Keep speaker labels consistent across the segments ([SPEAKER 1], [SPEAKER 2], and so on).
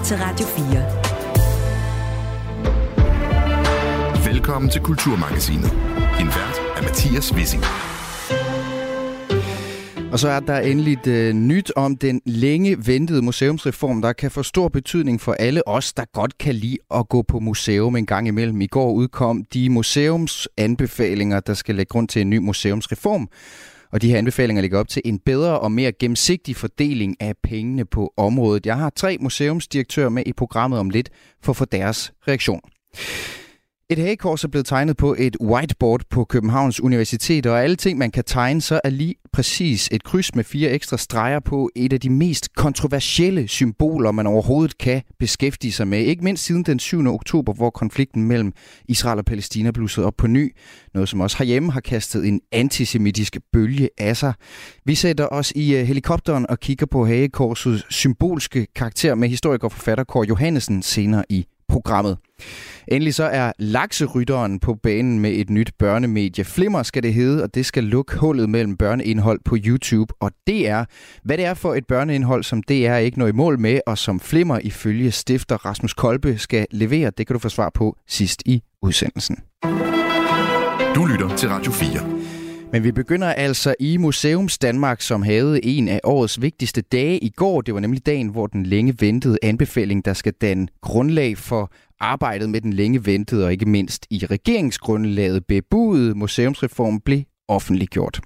[SPEAKER 1] lytter til Radio
[SPEAKER 2] 4. Velkommen til Kulturmagasinet. En vært er Mathias Wissing.
[SPEAKER 3] Og så er der endelig et øh, nyt om den længe ventede museumsreform, der kan få stor betydning for alle os, der godt kan lide at gå på museum en gang imellem. I går udkom de museumsanbefalinger, der skal lægge grund til en ny museumsreform. Og de her anbefalinger ligger op til en bedre og mere gennemsigtig fordeling af pengene på området. Jeg har tre museumsdirektører med i programmet om lidt for at få deres reaktion. Et hagekors er blevet tegnet på et whiteboard på Københavns Universitet, og alle ting, man kan tegne, så er lige præcis et kryds med fire ekstra streger på et af de mest kontroversielle symboler, man overhovedet kan beskæftige sig med. Ikke mindst siden den 7. oktober, hvor konflikten mellem Israel og Palæstina blussede op på ny. Noget, som også herhjemme har kastet en antisemitisk bølge af sig. Vi sætter os i øh, helikopteren og kigger på hagekorsets symbolske karakter med historiker og forfatter Kåre Johannesen senere i programmet. Endelig så er lakserytteren på banen med et nyt børnemedie. Flimmer skal det hedde, og det skal lukke hullet mellem børneindhold på YouTube og DR. Hvad det er for et børneindhold, som DR ikke når i mål med, og som Flimmer ifølge stifter Rasmus Kolbe skal levere, det kan du få svar på sidst i udsendelsen.
[SPEAKER 2] Du lytter til Radio 4.
[SPEAKER 3] Men vi begynder altså i Museums Danmark, som havde en af årets vigtigste dage i går. Det var nemlig dagen, hvor den længe ventede anbefaling, der skal danne grundlag for arbejdet med den længe ventede og ikke mindst i regeringsgrundlaget bebudede museumsreform blev offentliggjort.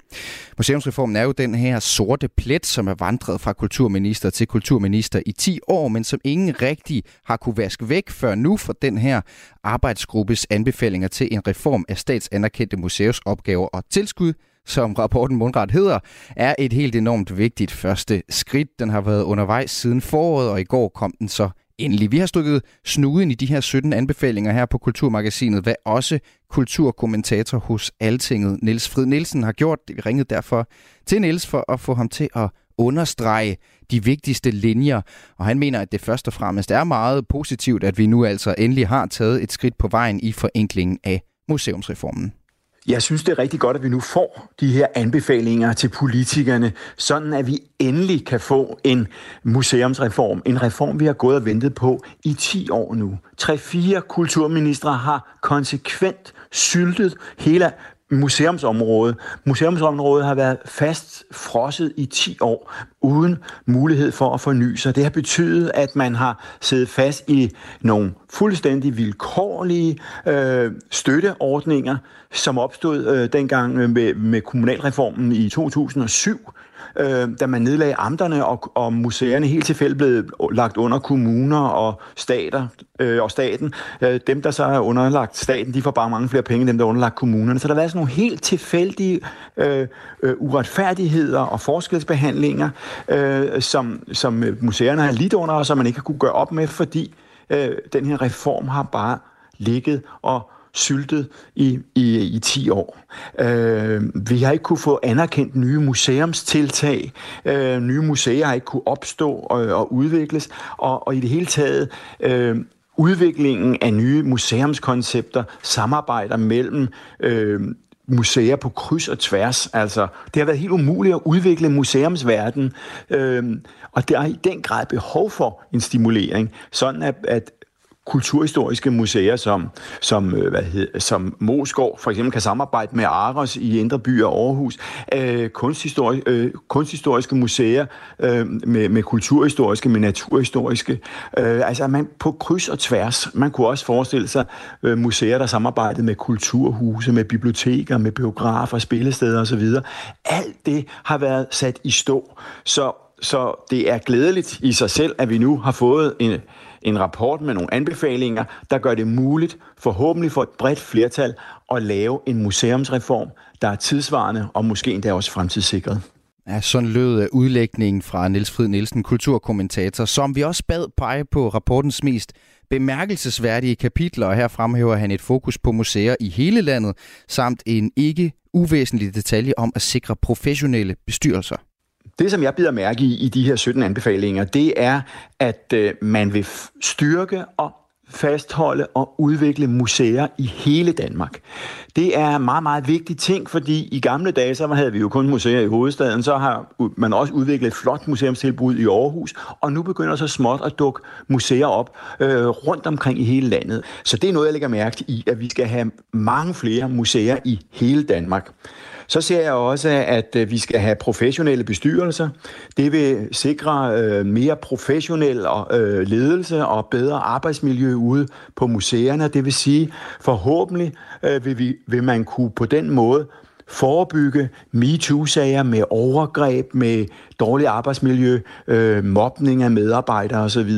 [SPEAKER 3] Museumsreformen er jo den her sorte plet, som er vandret fra kulturminister til kulturminister i 10 år, men som ingen rigtig har kunne vaske væk før nu for den her arbejdsgruppes anbefalinger til en reform af statsanerkendte museumsopgaver og tilskud, som rapporten mundret hedder, er et helt enormt vigtigt første skridt. Den har været undervejs siden foråret, og i går kom den så endelig. Vi har stukket snuden i de her 17 anbefalinger her på Kulturmagasinet, hvad også kulturkommentator hos Altinget, Niels Frid Nielsen, har gjort. Vi ringede derfor til Niels for at få ham til at understrege de vigtigste linjer, og han mener, at det først og fremmest er meget positivt, at vi nu altså endelig har taget et skridt på vejen i forenklingen af museumsreformen.
[SPEAKER 4] Jeg synes, det er rigtig godt, at vi nu får de her anbefalinger til politikerne, sådan at vi endelig kan få en museumsreform. En reform, vi har gået og ventet på i 10 år nu. Tre-fire kulturministre har konsekvent syltet hele museumsområde. Museumsområdet har været fast frosset i 10 år, uden mulighed for at forny sig. Det har betydet, at man har siddet fast i nogle fuldstændig vilkårlige øh, støtteordninger, som opstod øh, dengang øh, med, med kommunalreformen i 2007, øh, da man nedlagde amterne og, og museerne helt tilfældigt blev lagt under kommuner og stater øh, og staten. Øh, dem, der så er underlagt staten, de får bare mange flere penge end dem, der er underlagt kommunerne. Så der har været sådan nogle helt tilfældige øh, øh, uretfærdigheder og forskelsbehandlinger, øh, som, som museerne har lidt under, og som man ikke har kunne gøre op med, fordi øh, den her reform har bare ligget og syltet i, i, i 10 år. Øh, vi har ikke kunne få anerkendt nye museumstiltag. Øh, nye museer har ikke kunne opstå og, og udvikles. Og, og i det hele taget... Øh, udviklingen af nye museumskoncepter, samarbejder mellem øh, museer på kryds og tværs. Altså, det har været helt umuligt at udvikle museumsverden, øh, og der er i den grad behov for en stimulering, sådan at, at kulturhistoriske museer, som, som, øh, hvad hed, som Moskov for eksempel kan samarbejde med Aros i Indre By og Aarhus, øh, kunsthistori- øh, kunsthistoriske museer øh, med, med kulturhistoriske, med naturhistoriske. Øh, altså man på kryds og tværs. Man kunne også forestille sig øh, museer, der samarbejdede med kulturhuse, med biblioteker, med biografer, spillesteder osv. Alt det har været sat i stå. Så, så det er glædeligt i sig selv, at vi nu har fået en en rapport med nogle anbefalinger, der gør det muligt, forhåbentlig for et bredt flertal, at lave en museumsreform, der er tidsvarende og måske endda også fremtidssikret.
[SPEAKER 3] Ja, sådan lød øh, udlægningen fra Niels Frid Nielsen, kulturkommentator, som vi også bad pege på rapportens mest bemærkelsesværdige kapitler, og her fremhæver han et fokus på museer i hele landet, samt en ikke uvæsentlig detalje om at sikre professionelle bestyrelser.
[SPEAKER 4] Det, som jeg bider mærke i i de her 17 anbefalinger, det er, at øh, man vil styrke og fastholde og udvikle museer i hele Danmark. Det er meget, meget vigtig ting, fordi i gamle dage, så havde vi jo kun museer i hovedstaden, så har man også udviklet et flot museumstilbud i Aarhus, og nu begynder så småt at dukke museer op øh, rundt omkring i hele landet. Så det er noget, jeg lægger mærke i, at vi skal have mange flere museer i hele Danmark. Så ser jeg også, at øh, vi skal have professionelle bestyrelser. Det vil sikre øh, mere professionel øh, ledelse og bedre arbejdsmiljø ude på museerne. Det vil sige, forhåbentlig øh, vil, vi, vil man kunne på den måde forebygge MeToo-sager med overgreb, med dårligt arbejdsmiljø, øh, mobning af medarbejdere osv.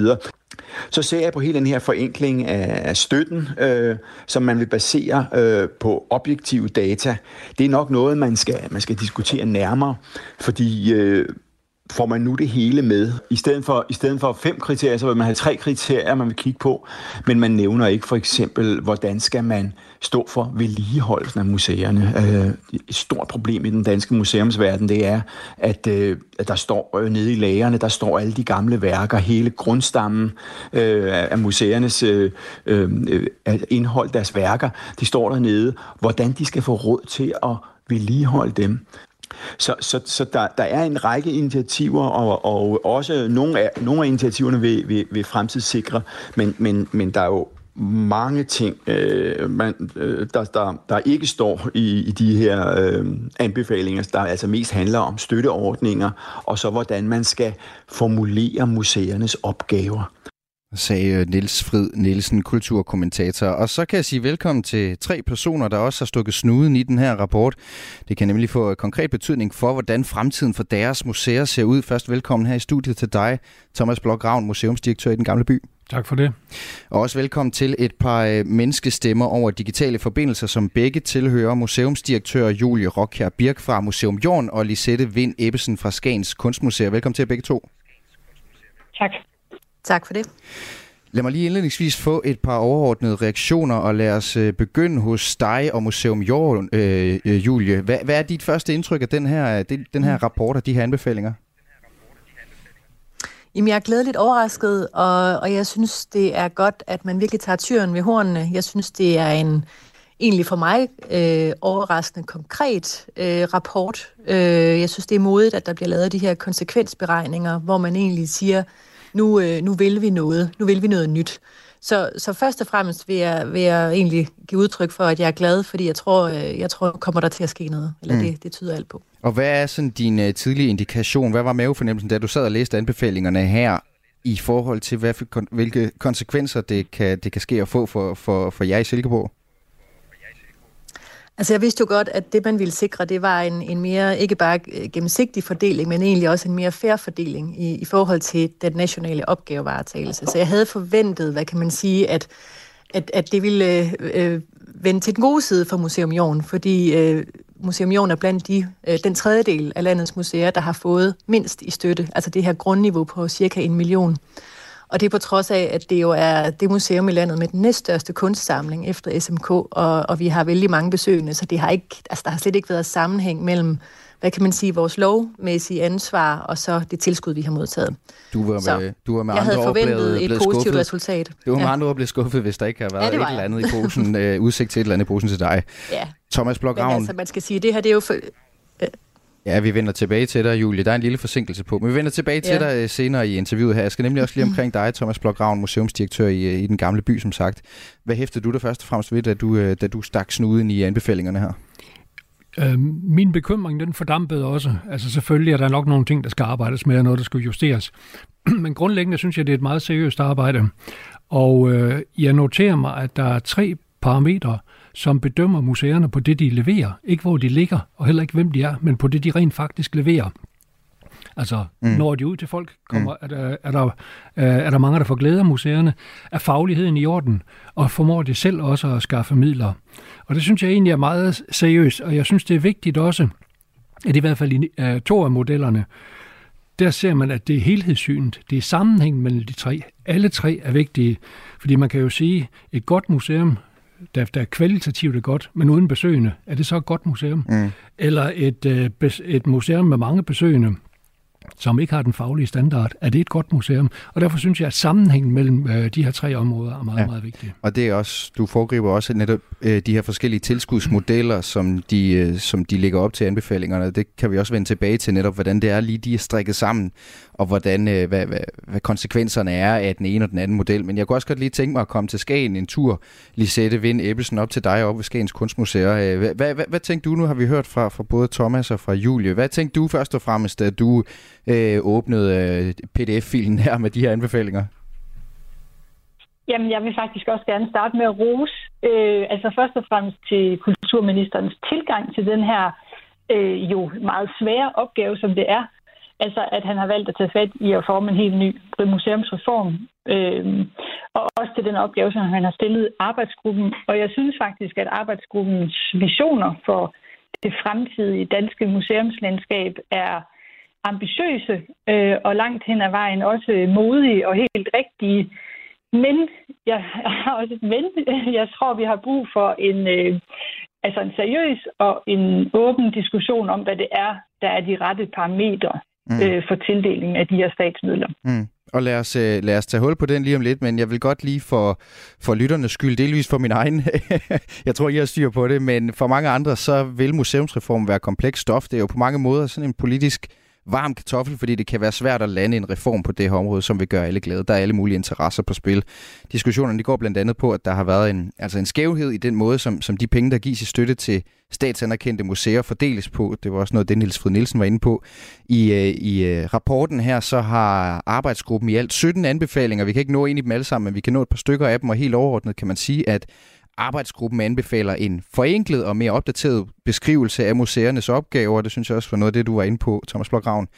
[SPEAKER 4] Så ser jeg på hele den her forenkling af, af støtten, øh, som man vil basere øh, på objektive data. Det er nok noget, man skal, man skal diskutere nærmere, fordi øh, får man nu det hele med. I stedet, for, I stedet for fem kriterier, så vil man have tre kriterier, man vil kigge på, men man nævner ikke for eksempel, hvordan skal man stå for vedligeholdelsen af museerne. Øh, et stort problem i den danske museumsverden, det er, at, øh, at der står øh, nede i lagerne, der står alle de gamle værker, hele grundstammen øh, af museernes øh, øh, indhold, deres værker, de står dernede. Hvordan de skal få råd til at vedligeholde dem. Så, så, så der, der er en række initiativer, og, og også nogle af, nogle af initiativerne vil, vil, vil fremtidssikre, men, men, men der er jo mange ting, øh, man, øh, der, der, der ikke står i, i de her øh, anbefalinger, der altså mest handler om støtteordninger, og så hvordan man skal formulere museernes opgaver
[SPEAKER 3] sagde øh, Niels Frid Nielsen, kulturkommentator. Og så kan jeg sige velkommen til tre personer, der også har stukket snuden i den her rapport. Det kan nemlig få konkret betydning for, hvordan fremtiden for deres museer ser ud. Først velkommen her i studiet til dig, Thomas Blok Ravn, museumsdirektør i Den Gamle By.
[SPEAKER 1] Tak for det.
[SPEAKER 3] Og også velkommen til et par øh, menneskestemmer over digitale forbindelser, som begge tilhører museumsdirektør Julie Rockher Birk fra Museum Jorn og Lisette Vind Ebbesen fra Skagens Kunstmuseer. Velkommen til begge to.
[SPEAKER 5] Tak.
[SPEAKER 6] Tak for det.
[SPEAKER 3] Lad mig lige indledningsvis få et par overordnede reaktioner, og lad os øh, begynde hos dig og Museum Jorn, øh, øh, Julie. Hvad, hvad er dit første indtryk af den her, den her rapport og de her anbefalinger?
[SPEAKER 6] Jamen, jeg er glædeligt overrasket, og, og jeg synes, det er godt, at man virkelig tager tyren ved hornene. Jeg synes, det er en egentlig for mig øh, overraskende konkret øh, rapport. Øh, jeg synes, det er modigt, at der bliver lavet de her konsekvensberegninger, hvor man egentlig siger, nu, øh, nu vil vi noget, nu vil vi noget nyt. Så, så først og fremmest vil jeg, vil jeg egentlig give udtryk for, at jeg er glad, fordi jeg tror, øh, jeg tror kommer der til at ske noget. Eller mm. det, det tyder alt på.
[SPEAKER 3] Og hvad er sådan din uh, tidlige indikation? Hvad var mavefornemmelsen, da du sad og læste anbefalingerne her, i forhold til, hvad hvilke konsekvenser det kan, det kan ske at få for, for, for jer i Silkeborg?
[SPEAKER 6] Altså jeg vidste jo godt, at det man ville sikre, det var en, en mere, ikke bare øh, gennemsigtig fordeling, men egentlig også en mere fair fordeling i, i forhold til den nationale opgavevaretagelse. Så jeg havde forventet, hvad kan man sige, at, at, at det ville øh, øh vende til den gode side for Museum Jorn, fordi øh, Museum Jorn er blandt de, øh, den tredjedel af landets museer, der har fået mindst i støtte, altså det her grundniveau på cirka en million. Og det er på trods af, at det jo er det museum i landet med den næststørste kunstsamling efter SMK, og, og vi har vældig mange besøgende, så det har ikke, altså, der har slet ikke været sammenhæng mellem hvad kan man sige, vores lovmæssige ansvar, og så det tilskud, vi har modtaget.
[SPEAKER 3] Du var, med, du var med
[SPEAKER 6] jeg
[SPEAKER 3] andre
[SPEAKER 6] havde forventet
[SPEAKER 3] blevet,
[SPEAKER 6] et
[SPEAKER 3] blevet
[SPEAKER 6] positivt
[SPEAKER 3] skuffet.
[SPEAKER 6] resultat.
[SPEAKER 3] Du var
[SPEAKER 6] ja.
[SPEAKER 3] med andre ord blevet skuffet, hvis der ikke har været
[SPEAKER 6] ja,
[SPEAKER 3] et eller andet i posen, øh, udsigt til et eller andet i posen til dig.
[SPEAKER 6] Ja.
[SPEAKER 3] Thomas Blok
[SPEAKER 6] Men altså, man skal sige, det her det er jo for,
[SPEAKER 3] Ja, vi vender tilbage til dig, Julie. Der er en lille forsinkelse på, men vi vender tilbage til ja. dig øh, senere i interviewet her. Jeg skal nemlig også lige omkring dig, Thomas Blok Ravn, museumsdirektør i, øh, i Den Gamle By, som sagt. Hvad hæftede du der først og fremmest ved, da du, øh, da du stak snuden i anbefalingerne her?
[SPEAKER 1] Øh, min bekymring, den fordampede også. Altså selvfølgelig er der nok nogle ting, der skal arbejdes med, og noget, der skal justeres. Men grundlæggende synes jeg, det er et meget seriøst arbejde. Og øh, jeg noterer mig, at der er tre parametre, som bedømmer museerne på det, de leverer. Ikke hvor de ligger, og heller ikke hvem de er, men på det, de rent faktisk leverer. Altså, mm. når de ud til folk, kommer, mm. er, der, er, der, er der mange, der får glæde af museerne, er fagligheden i orden, og formår de selv også at skaffe midler. Og det synes jeg egentlig er meget seriøst, og jeg synes, det er vigtigt også, at i hvert fald i uh, to af modellerne, der ser man, at det er helhedssynet, det er sammenhængen mellem de tre. Alle tre er vigtige, fordi man kan jo sige, at et godt museum der, der er kvalitativt er godt, men uden besøgende, er det så et godt museum? Mm. Eller et, øh, et museum med mange besøgende, som ikke har den faglige standard, er det et godt museum. Og derfor synes jeg, at sammenhængen mellem øh, de her tre områder er meget, ja. meget vigtig.
[SPEAKER 3] Og det er også, du foregriber også netop øh, de her forskellige tilskudsmodeller, som de, øh, som de ligger op til anbefalingerne. Det kan vi også vende tilbage til netop, hvordan det er lige, de er strikket sammen, og hvordan, øh, hvad, hvad, hvad konsekvenserne er af den ene og den anden model. Men jeg kunne også godt lige tænke mig at komme til Skagen en tur. Lisette Vind Ebbelsen op til dig op ved Skagens Kunstmuseer. Øh, hvad, hvad, hvad, hvad tænkte du? Nu har vi hørt fra, fra både Thomas og fra Julie. Hvad tænkte du først og fremmest, da du øh, åbnede øh, pdf-filen her med de her anbefalinger?
[SPEAKER 5] Jamen, jeg vil faktisk også gerne starte med at rose, øh, altså først og fremmest til kulturministerens tilgang til den her øh, jo meget svære opgave, som det er. Altså, at han har valgt at tage fat i at forme en helt ny museumsreform. Øh, og også til den opgave, som han har stillet arbejdsgruppen. Og jeg synes faktisk, at arbejdsgruppens visioner for det fremtidige danske museumslandskab er ambitiøse øh, og langt hen ad vejen også modige og helt rigtige. Men jeg har også et men. Jeg tror, vi har brug for en, øh, altså en seriøs og en åben diskussion om, hvad det er, der er de rette parametre mm. øh, for tildelingen af de her statsmidler.
[SPEAKER 3] Mm. Og lad os, øh, lad os tage hul på den lige om lidt, men jeg vil godt lige for, for lytternes skyld, delvis for min egen, jeg tror, I har styr på det, men for mange andre, så vil museumsreformen være kompleks stof. Det er jo på mange måder sådan en politisk varm kartoffel, fordi det kan være svært at lande en reform på det her område, som vil gøre alle glade. Der er alle mulige interesser på spil. Diskussionerne de går blandt andet på, at der har været en, altså en skævhed i den måde, som, som de penge, der gives i støtte til statsanerkendte museer fordeles på. Det var også noget, det Niels Frid Nielsen var inde på. I, øh, i øh, rapporten her, så har arbejdsgruppen i alt 17 anbefalinger. Vi kan ikke nå ind i dem alle sammen, men vi kan nå et par stykker af dem, og helt overordnet kan man sige, at Arbejdsgruppen anbefaler en forenklet og mere opdateret beskrivelse af museernes opgaver. Det synes jeg også var noget af det, du var inde på, Thomas Blokravn.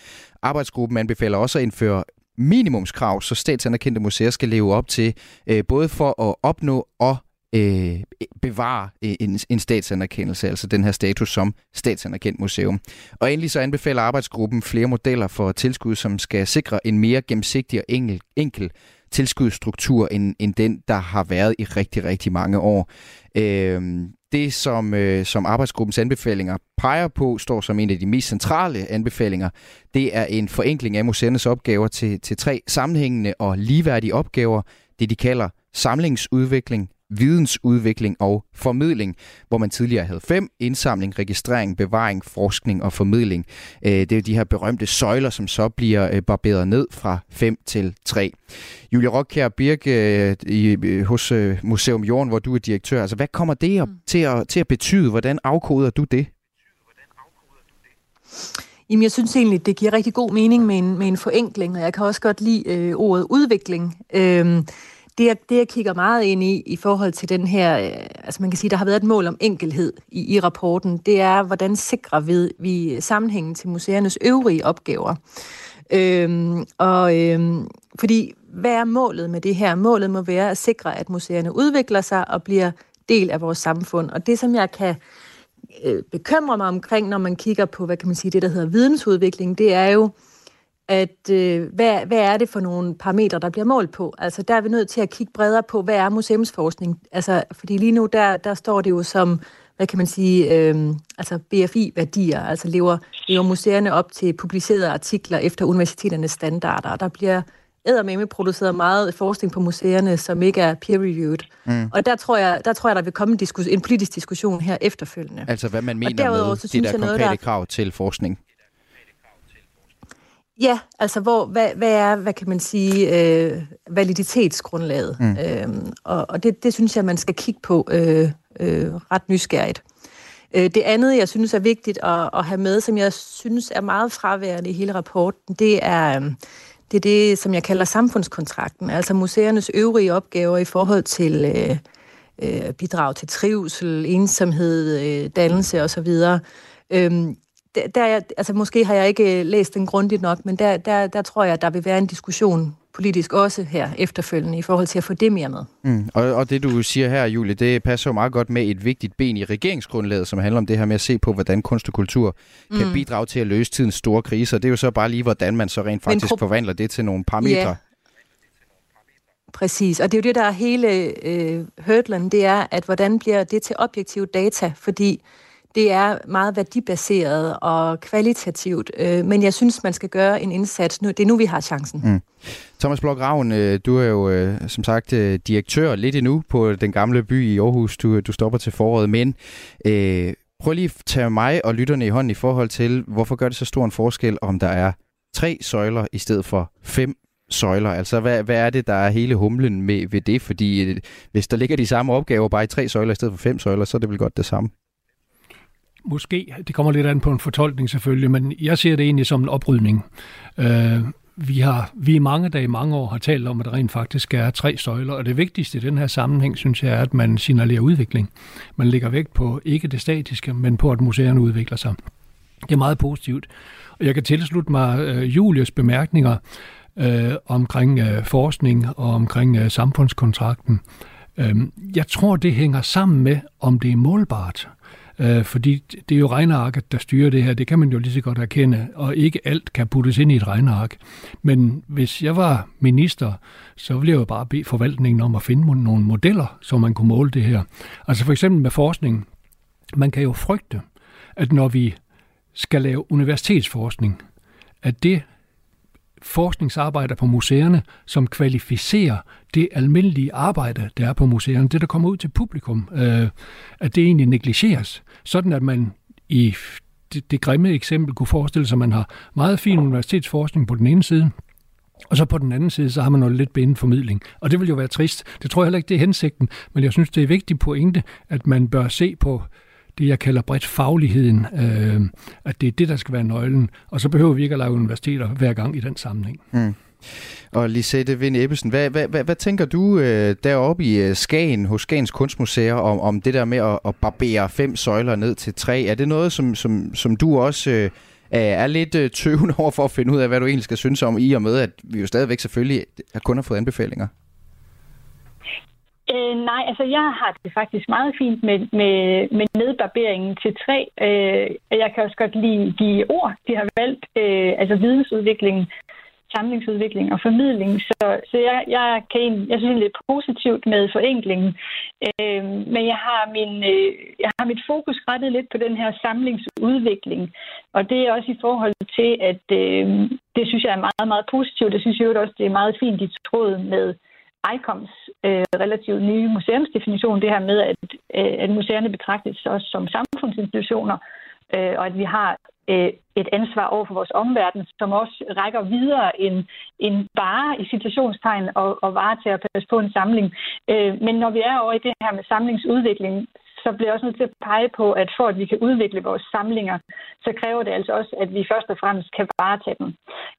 [SPEAKER 3] Arbejdsgruppen anbefaler også at indføre minimumskrav, så statsanerkendte museer skal leve op til, øh, både for at opnå og øh, bevare øh, en, en statsanerkendelse, altså den her status som statsanerkendt museum. Og endelig så anbefaler arbejdsgruppen flere modeller for tilskud, som skal sikre en mere gennemsigtig og enkel, enkel tilskudsstruktur end, end den, der har været i rigtig, rigtig mange år. Øh, det, som, øh, som arbejdsgruppens anbefalinger peger på, står som en af de mest centrale anbefalinger. Det er en forenkling af museernes opgaver til, til tre sammenhængende og ligeværdige opgaver. Det, de kalder samlingsudvikling, vidensudvikling og formidling, hvor man tidligere havde fem, indsamling, registrering, bevaring, forskning og formidling. Øh, det er de her berømte søjler, som så bliver øh, barberet ned fra 5 til 3. Julia Rockkjær Birk øh, hos Museum Jorden, hvor du er direktør, altså hvad kommer det mm. til, at, til at betyde? Hvordan afkoder du det?
[SPEAKER 6] Jamen, jeg synes egentlig, det giver rigtig god mening med en, med en forenkling, og jeg kan også godt lide øh, ordet udvikling. Øh, det, jeg, det, jeg kigger meget ind i, i forhold til den her, øh, altså man kan sige, der har været et mål om enkelhed i, i rapporten, det er, hvordan sikrer vi, vi sammenhængen til museernes øvrige opgaver. Øhm, og øhm, fordi, hvad er målet med det her? Målet må være at sikre, at museerne udvikler sig og bliver del af vores samfund. Og det, som jeg kan øh, bekymre mig omkring, når man kigger på, hvad kan man sige, det, der hedder vidensudvikling, det er jo, at øh, hvad, hvad er det for nogle parametre, der bliver målt på? Altså der er vi nødt til at kigge bredere på, hvad er museumsforskning? Altså, fordi lige nu, der, der står det jo som, hvad kan man sige, øh, altså BFI-værdier, altså lever, lever museerne op til publicerede artikler efter universiteternes standarder, og der bliver med produceret meget forskning på museerne, som ikke er peer-reviewed. Mm. Og der tror, jeg, der tror jeg, der vil komme en, diskus- en politisk diskussion her efterfølgende.
[SPEAKER 3] Altså hvad man mener med de der konkrete noget, der... krav til forskning?
[SPEAKER 6] Ja, altså hvor, hvad, hvad er, hvad kan man sige, øh, validitetsgrundlaget? Mm. Øhm, og og det, det synes jeg, man skal kigge på øh, øh, ret nysgerrigt. Øh, det andet, jeg synes er vigtigt at, at have med, som jeg synes er meget fraværende i hele rapporten, det er, øh, det er det, som jeg kalder samfundskontrakten, altså museernes øvrige opgaver i forhold til øh, øh, bidrag til trivsel, ensomhed, øh, dannelse osv., Øhm, der, altså måske har jeg ikke øh, læst den grundigt nok, men der, der, der tror jeg, at der vil være en diskussion politisk også her efterfølgende i forhold til at få det mere med.
[SPEAKER 3] Mm. Og, og det du siger her, Julie, det passer jo meget godt med et vigtigt ben i regeringsgrundlaget, som handler om det her med at se på, hvordan kunst og kultur kan mm. bidrage til at løse tidens store kriser. Det er jo så bare lige, hvordan man så rent faktisk pro- forvandler det til nogle parametre. Ja.
[SPEAKER 6] Præcis, og det er jo det, der er hele øh, hurdlen, det er, at hvordan bliver det til objektive data, fordi det er meget værdibaseret og kvalitativt, øh, men jeg synes, man skal gøre en indsats nu. Det er nu, vi har chancen. Mm.
[SPEAKER 3] Thomas Blok Ravn, øh, du er jo øh, som sagt øh, direktør lidt endnu på den gamle by i Aarhus. Du, øh, du stopper til foråret, men øh, prøv lige at tage mig og lytterne i hånden i forhold til, hvorfor gør det så stor en forskel, om der er tre søjler i stedet for fem søjler? Altså, hvad, hvad er det, der er hele humlen med, ved det? Fordi øh, hvis der ligger de samme opgaver bare i tre søjler i stedet for fem søjler, så er det vel godt det samme.
[SPEAKER 1] Måske. Det kommer lidt an på en fortolkning selvfølgelig, men jeg ser det egentlig som en oprydning. Øh, vi har vi i mange dage, mange år har talt om, at der rent faktisk er tre søjler, og det vigtigste i den her sammenhæng, synes jeg, er, at man signalerer udvikling. Man lægger vægt på ikke det statiske, men på, at museerne udvikler sig. Det er meget positivt. Og jeg kan tilslutte mig øh, Julius bemærkninger øh, omkring øh, forskning og omkring øh, samfundskontrakten. Øh, jeg tror, det hænger sammen med, om det er målbart. Øh, fordi det er jo regnearket, der styrer det her. Det kan man jo lige så godt erkende, og ikke alt kan puttes ind i et regneark. Men hvis jeg var minister, så ville jeg jo bare bede forvaltningen om at finde nogle modeller, så man kunne måle det her. Altså for eksempel med forskning. Man kan jo frygte, at når vi skal lave universitetsforskning, at det forskningsarbejder på museerne, som kvalificerer det almindelige arbejde, der er på museerne, det der kommer ud til publikum, øh, at det egentlig negligeres, sådan at man i det, det grimme eksempel kunne forestille sig, at man har meget fin universitetsforskning på den ene side, og så på den anden side, så har man noget lidt bindet formidling. Og det vil jo være trist. Det tror jeg heller ikke, det er hensigten, men jeg synes, det er vigtigt pointe, at man bør se på det, jeg kalder bredt fagligheden, øh, at det er det, der skal være nøglen. Og så behøver vi ikke at lave universiteter hver gang i den sammenhæng. Mm.
[SPEAKER 3] Og Lisette Vind Ebbesen, hvad, hvad, hvad, hvad tænker du øh, deroppe i øh, Skagen, hos Skagens Kunstmuseer, om, om det der med at, at barbere fem søjler ned til tre? Er det noget, som, som, som du også øh, er lidt øh, tøvende over for at finde ud af, hvad du egentlig skal synes om, i og med, at vi jo stadigvæk selvfølgelig kun har fået anbefalinger?
[SPEAKER 5] Øh, nej, altså jeg har det faktisk meget fint med, med, med nedbarberingen til tre. Øh, jeg kan også godt lide de ord, de har valgt, øh, altså vidensudvikling, samlingsudvikling og formidling. Så, så jeg, jeg, kan, jeg synes, det er positivt med forenklingen. Øh, men jeg har, min, øh, jeg har mit fokus rettet lidt på den her samlingsudvikling. Og det er også i forhold til, at øh, det synes jeg er meget, meget positivt. Det synes jeg også, det er meget fint i tråd med ICOMs øh, relativt nye museumsdefinition, det her med, at, øh, at museerne betragtes også som samfundsinstitutioner, øh, og at vi har øh, et ansvar over for vores omverden, som også rækker videre end, end bare i situationstegn og, og vare at passe på en samling. Øh, men når vi er over i det her med samlingsudvikling, så bliver jeg også nødt til at pege på, at for at vi kan udvikle vores samlinger, så kræver det altså også, at vi først og fremmest kan varetage dem.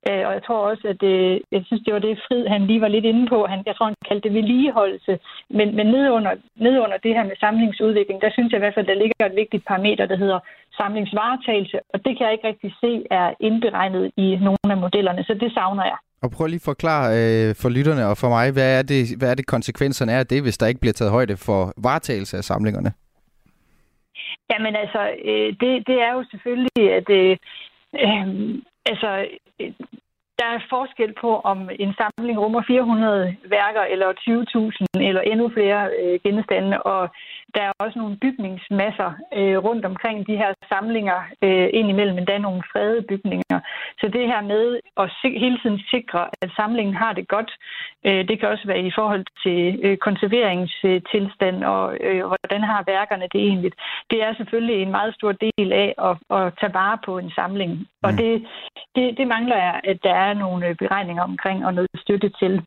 [SPEAKER 5] Øh, og jeg tror også, at det, jeg synes, det var det, Frid han lige var lidt inde på. Han, jeg tror, han kaldte det vedligeholdelse. Men, men ned, under, ned under det her med samlingsudvikling, der synes jeg i hvert fald, der ligger et vigtigt parameter, der hedder samlingsvaretagelse. Og det kan jeg ikke rigtig se er indberegnet i nogle af modellerne, så det savner jeg.
[SPEAKER 3] Og prøv lige at forklare øh, for lytterne og for mig, hvad er, det, hvad er det konsekvenserne er af det, hvis der ikke bliver taget højde for varetagelse af samlingerne?
[SPEAKER 5] Jamen altså, øh, det, det er jo selvfølgelig, at øh, øh, altså, øh, der er forskel på, om en samling rummer 400 værker, eller 20.000, eller endnu flere øh, genstande, og der er også nogle bygningsmasser øh, rundt omkring de her samlinger, øh, indimellem endda nogle fredede bygninger. Så det her med at hele tiden sikre, at samlingen har det godt, øh, det kan også være i forhold til øh, konserveringstilstand og øh, hvordan har værkerne det egentlig. Det er selvfølgelig en meget stor del af at, at tage vare på en samling. Mm. Og det, det, det mangler jeg, at der er nogle beregninger omkring og noget støtte til.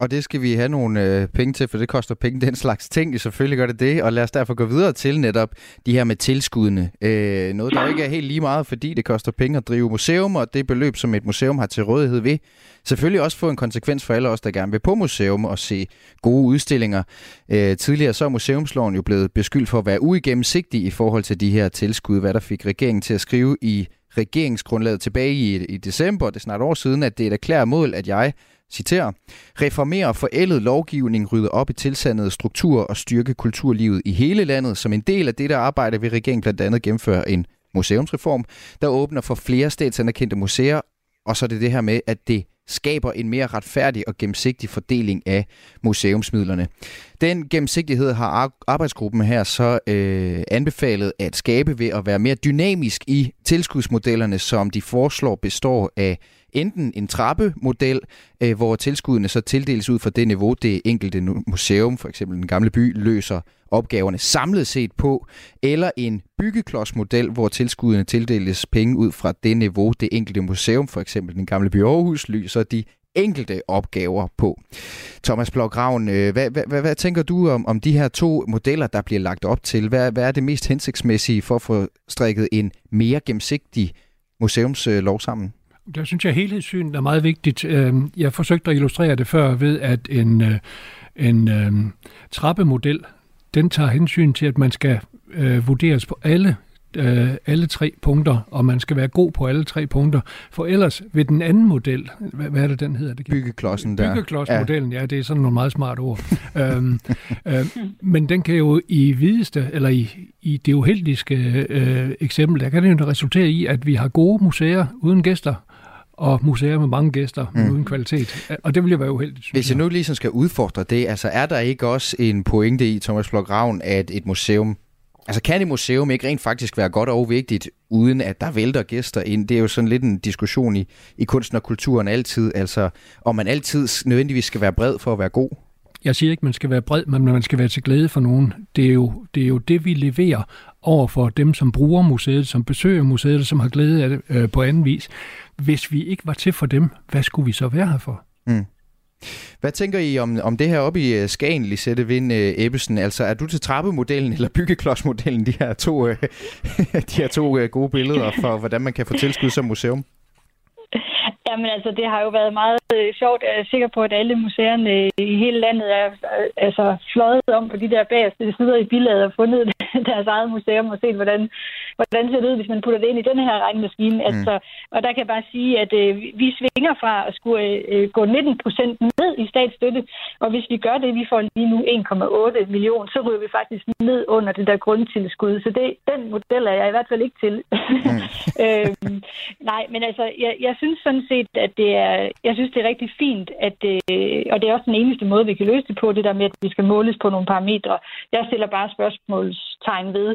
[SPEAKER 3] Og det skal vi have nogle øh, penge til, for det koster penge, den slags ting. Selvfølgelig gør det det, og lad os derfor gå videre til netop de her med tilskuddene. Øh, noget, der ikke er helt lige meget, fordi det koster penge at drive museum, og det beløb, som et museum har til rådighed ved, selvfølgelig også få en konsekvens for alle os, der gerne vil på museum og se gode udstillinger. Øh, tidligere så er museumsloven jo blevet beskyldt for at være uigennemsigtig i forhold til de her tilskud, hvad der fik regeringen til at skrive i regeringsgrundlaget tilbage i, i december, det er snart år siden, at det er et erklæret mål, at jeg citerer, reformere forældet lovgivning, rydde op i tilsandede strukturer og styrke kulturlivet i hele landet. Som en del af dette arbejde vil regeringen blandt andet gennemføre en museumsreform, der åbner for flere statsanerkendte museer, og så er det det her med, at det skaber en mere retfærdig og gennemsigtig fordeling af museumsmidlerne. Den gennemsigtighed har arbejdsgruppen her så øh, anbefalet at skabe ved at være mere dynamisk i tilskudsmodellerne, som de foreslår består af enten en trappemodel, øh, hvor tilskuddene så tildeles ud fra det niveau, det enkelte museum, for eksempel den gamle by, løser opgaverne samlet set på, eller en byggeklodsmodel, hvor tilskuddene tildeles penge ud fra det niveau, det enkelte museum, for eksempel den gamle by Aarhus, løser de enkelte opgaver på. Thomas Blågraven, øh, hvad, hvad, hvad, hvad tænker du om, om de her to modeller, der bliver lagt op til? Hvad, hvad er det mest hensigtsmæssige for at få strikket en mere gennemsigtig museumslov øh, sammen?
[SPEAKER 1] Der synes jeg, at helhedssynet er meget vigtigt. Øhm, jeg forsøgte at illustrere det før ved, at en, øh, en øhm, trappemodel, den tager hensyn til, at man skal øh, vurderes på alle øh, alle tre punkter, og man skal være god på alle tre punkter. For ellers ved den anden model, hvad, hvad er det, den hedder? Det.
[SPEAKER 3] Byggeklodsen der.
[SPEAKER 1] Byggeklodsmodellen, ja. ja, det er sådan nogle meget smarte ord. øhm, øh, men den kan jo i videste, eller i, i det uheldige øh, eksempel, der kan det jo resultere i, at vi har gode museer uden gæster, og museer med mange gæster mm. uden kvalitet. Og det vil jo være uheldigt.
[SPEAKER 3] Hvis jeg nu lige skal udfordre det, altså er der ikke også en pointe i, Thomas Flok Ravn, at et museum Altså kan et museum ikke rent faktisk være godt og vigtigt, uden at der vælter gæster ind? Det er jo sådan lidt en diskussion i, i kunsten og kulturen altid, altså om man altid nødvendigvis skal være bred for at være god.
[SPEAKER 1] Jeg siger ikke, man skal være bred, men man skal være til glæde for nogen. Det er jo det, er jo det vi leverer over for dem, som bruger museet, som besøger museet, som har glæde af det øh, på anden vis. Hvis vi ikke var til for dem, hvad skulle vi så være her for? Mm.
[SPEAKER 3] Hvad tænker I om, om det her oppe i øh, Skagen, Lisette Vind øh, Ebbesen? Altså, er du til trappemodellen eller byggeklodsmodellen, de her to, øh, de her to gode billeder for, hvordan man kan få tilskud som museum?
[SPEAKER 5] Jamen altså, det har jo været meget øh, sjovt. Jeg er sikker på, at alle museerne i hele landet er altså, fløjet om på de der bagerste sider i bilaget og fundet deres eget museum og set, hvordan, hvordan ser det ud, hvis man putter det ind i den her regnmaskine. Mm. Altså, og der kan jeg bare sige, at øh, vi svinger fra at skulle øh, gå 19 procent ned i statsstøtte, og hvis vi gør det, vi får lige nu 1,8 millioner, så ryger vi faktisk ned under det der grundtilskud. Så det, den model er jeg i hvert fald ikke til. Mm. øhm, nej, men altså, jeg, jeg synes sådan set, at det er, jeg synes, det er rigtig fint, at, øh, og det er også den eneste måde, vi kan løse det på, det der med, at vi skal måles på nogle parametre. Jeg stiller bare spørgsmålstegn ved,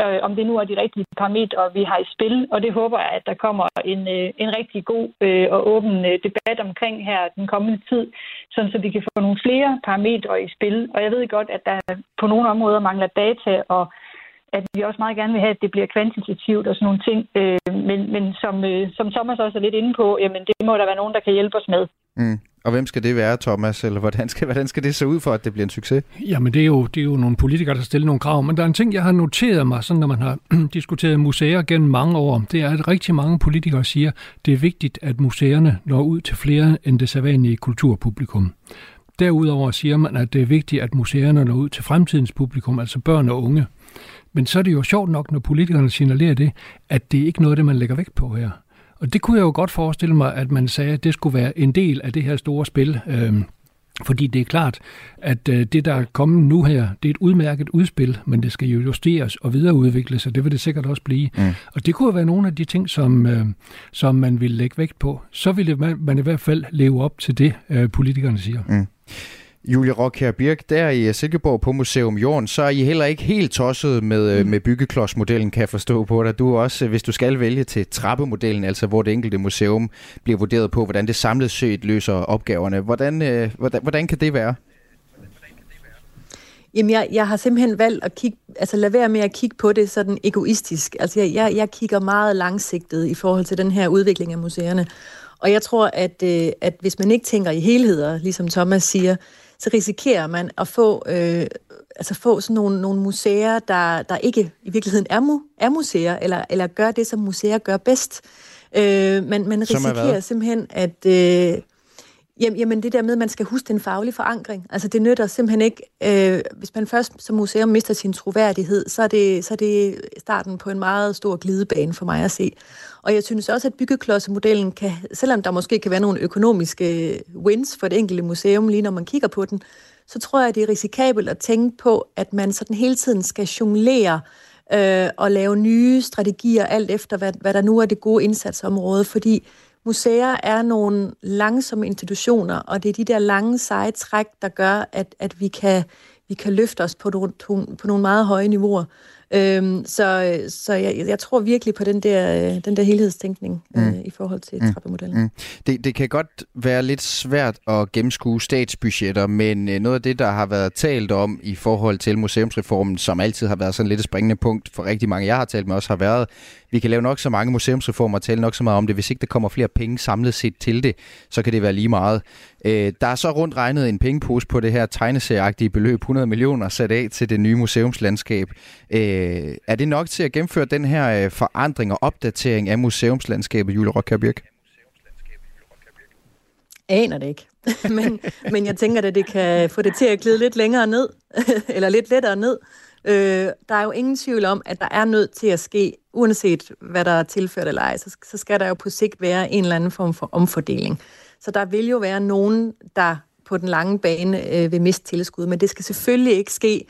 [SPEAKER 5] øh, om det nu er de rigtige parametre, vi har i spil, og det håber jeg, at der kommer en, øh, en rigtig god øh, og åben øh, debat omkring her den kommende tid, sådan så vi kan få nogle flere parametre i spil. Og jeg ved godt, at der på nogle områder mangler data og at vi også meget gerne vil have, at det bliver kvantitativt og sådan nogle ting. Øh, men men som, øh, som Thomas også er lidt inde på, jamen det må der være nogen, der kan hjælpe os med.
[SPEAKER 3] Mm. Og hvem skal det være, Thomas? Eller hvordan skal, hvordan skal det se ud for, at det bliver en succes?
[SPEAKER 1] Jamen, det er, jo, det er jo nogle politikere, der stiller nogle krav. Men der er en ting, jeg har noteret mig, sådan når man har diskuteret museer gennem mange år. Det er, at rigtig mange politikere siger, det er vigtigt, at museerne når ud til flere end det sædvanlige kulturpublikum. Derudover siger man, at det er vigtigt, at museerne når ud til fremtidens publikum, altså børn og unge. Men så er det jo sjovt nok, når politikerne signalerer det, at det er ikke noget, det man lægger vægt på her. Og det kunne jeg jo godt forestille mig, at man sagde, at det skulle være en del af det her store spil. Øh, fordi det er klart, at øh, det, der er kommet nu her, det er et udmærket udspil, men det skal jo justeres og videreudvikles, og det vil det sikkert også blive. Mm. Og det kunne være nogle af de ting, som, øh, som man vil lægge vægt på. Så ville man, man i hvert fald leve op til det, øh, politikerne siger. Mm.
[SPEAKER 3] Julie Rockher Birk, der i Silkeborg på Museum Jorden, så er I heller ikke helt tosset med, mm. med byggeklodsmodellen, kan jeg forstå på dig. Du er også, hvis du skal vælge til trappemodellen, altså hvor det enkelte museum bliver vurderet på, hvordan det samlet set løser opgaverne. Hvordan, øh, hvordan, hvordan kan det være?
[SPEAKER 6] Jamen, jeg, jeg har simpelthen valgt at kigge, altså lade være med at kigge på det sådan egoistisk. Altså, jeg, jeg, jeg kigger meget langsigtet i forhold til den her udvikling af museerne. Og jeg tror, at, øh, at hvis man ikke tænker i helheder, ligesom Thomas siger, så risikerer man at få, øh, altså få sådan nogle, nogle museer, der, der ikke i virkeligheden er, mu, er museer, eller, eller gør det, som museer gør bedst. Øh, man, man risikerer simpelthen, at... Øh, Jamen, jamen det der med, at man skal huske den faglige forankring. Altså det nytter simpelthen ikke, øh, hvis man først som museum mister sin troværdighed, så er, det, så er det starten på en meget stor glidebane for mig at se. Og jeg synes også, at byggeklodsemodellen kan, selvom der måske kan være nogle økonomiske øh, wins for det enkelte museum, lige når man kigger på den, så tror jeg, det er risikabelt at tænke på, at man sådan hele tiden skal jonglere øh, og lave nye strategier, alt efter hvad, hvad der nu er det gode indsatsområde, fordi museer er nogle langsomme institutioner, og det er de der lange seje træk, der gør, at, at vi, kan, vi kan løfte os på, nogle, på nogle meget høje niveauer. Øhm, så så jeg, jeg tror virkelig på den der, den der helhedstænkning mm. øh, i forhold til mm. trappemodellen. Mm.
[SPEAKER 3] Det, det kan godt være lidt svært at gennemskue statsbudgetter, men øh, noget af det, der har været talt om i forhold til museumsreformen, som altid har været sådan lidt et springende punkt for rigtig mange, jeg har talt med, også har været, vi kan lave nok så mange museumsreformer og tale nok så meget om det. Hvis ikke der kommer flere penge samlet set til det, så kan det være lige meget. Øh, der er så rundt regnet en pengepose på det her tegneserieagtige beløb, 100 millioner sat af til det nye museumslandskab. Øh, er det nok til at gennemføre den her øh, forandring og opdatering af museumslandskabet, Julie Rokkabirk?
[SPEAKER 6] aner det ikke. men, men jeg tænker, at det kan få det til at glide lidt længere ned, eller lidt lettere ned. Øh, der er jo ingen tvivl om, at der er nødt til at ske, uanset hvad der er tilført eller ej, så, så skal der jo på sigt være en eller anden form for omfordeling. Så der vil jo være nogen, der på den lange bane øh, vil miste tilskud, men det skal selvfølgelig ikke ske,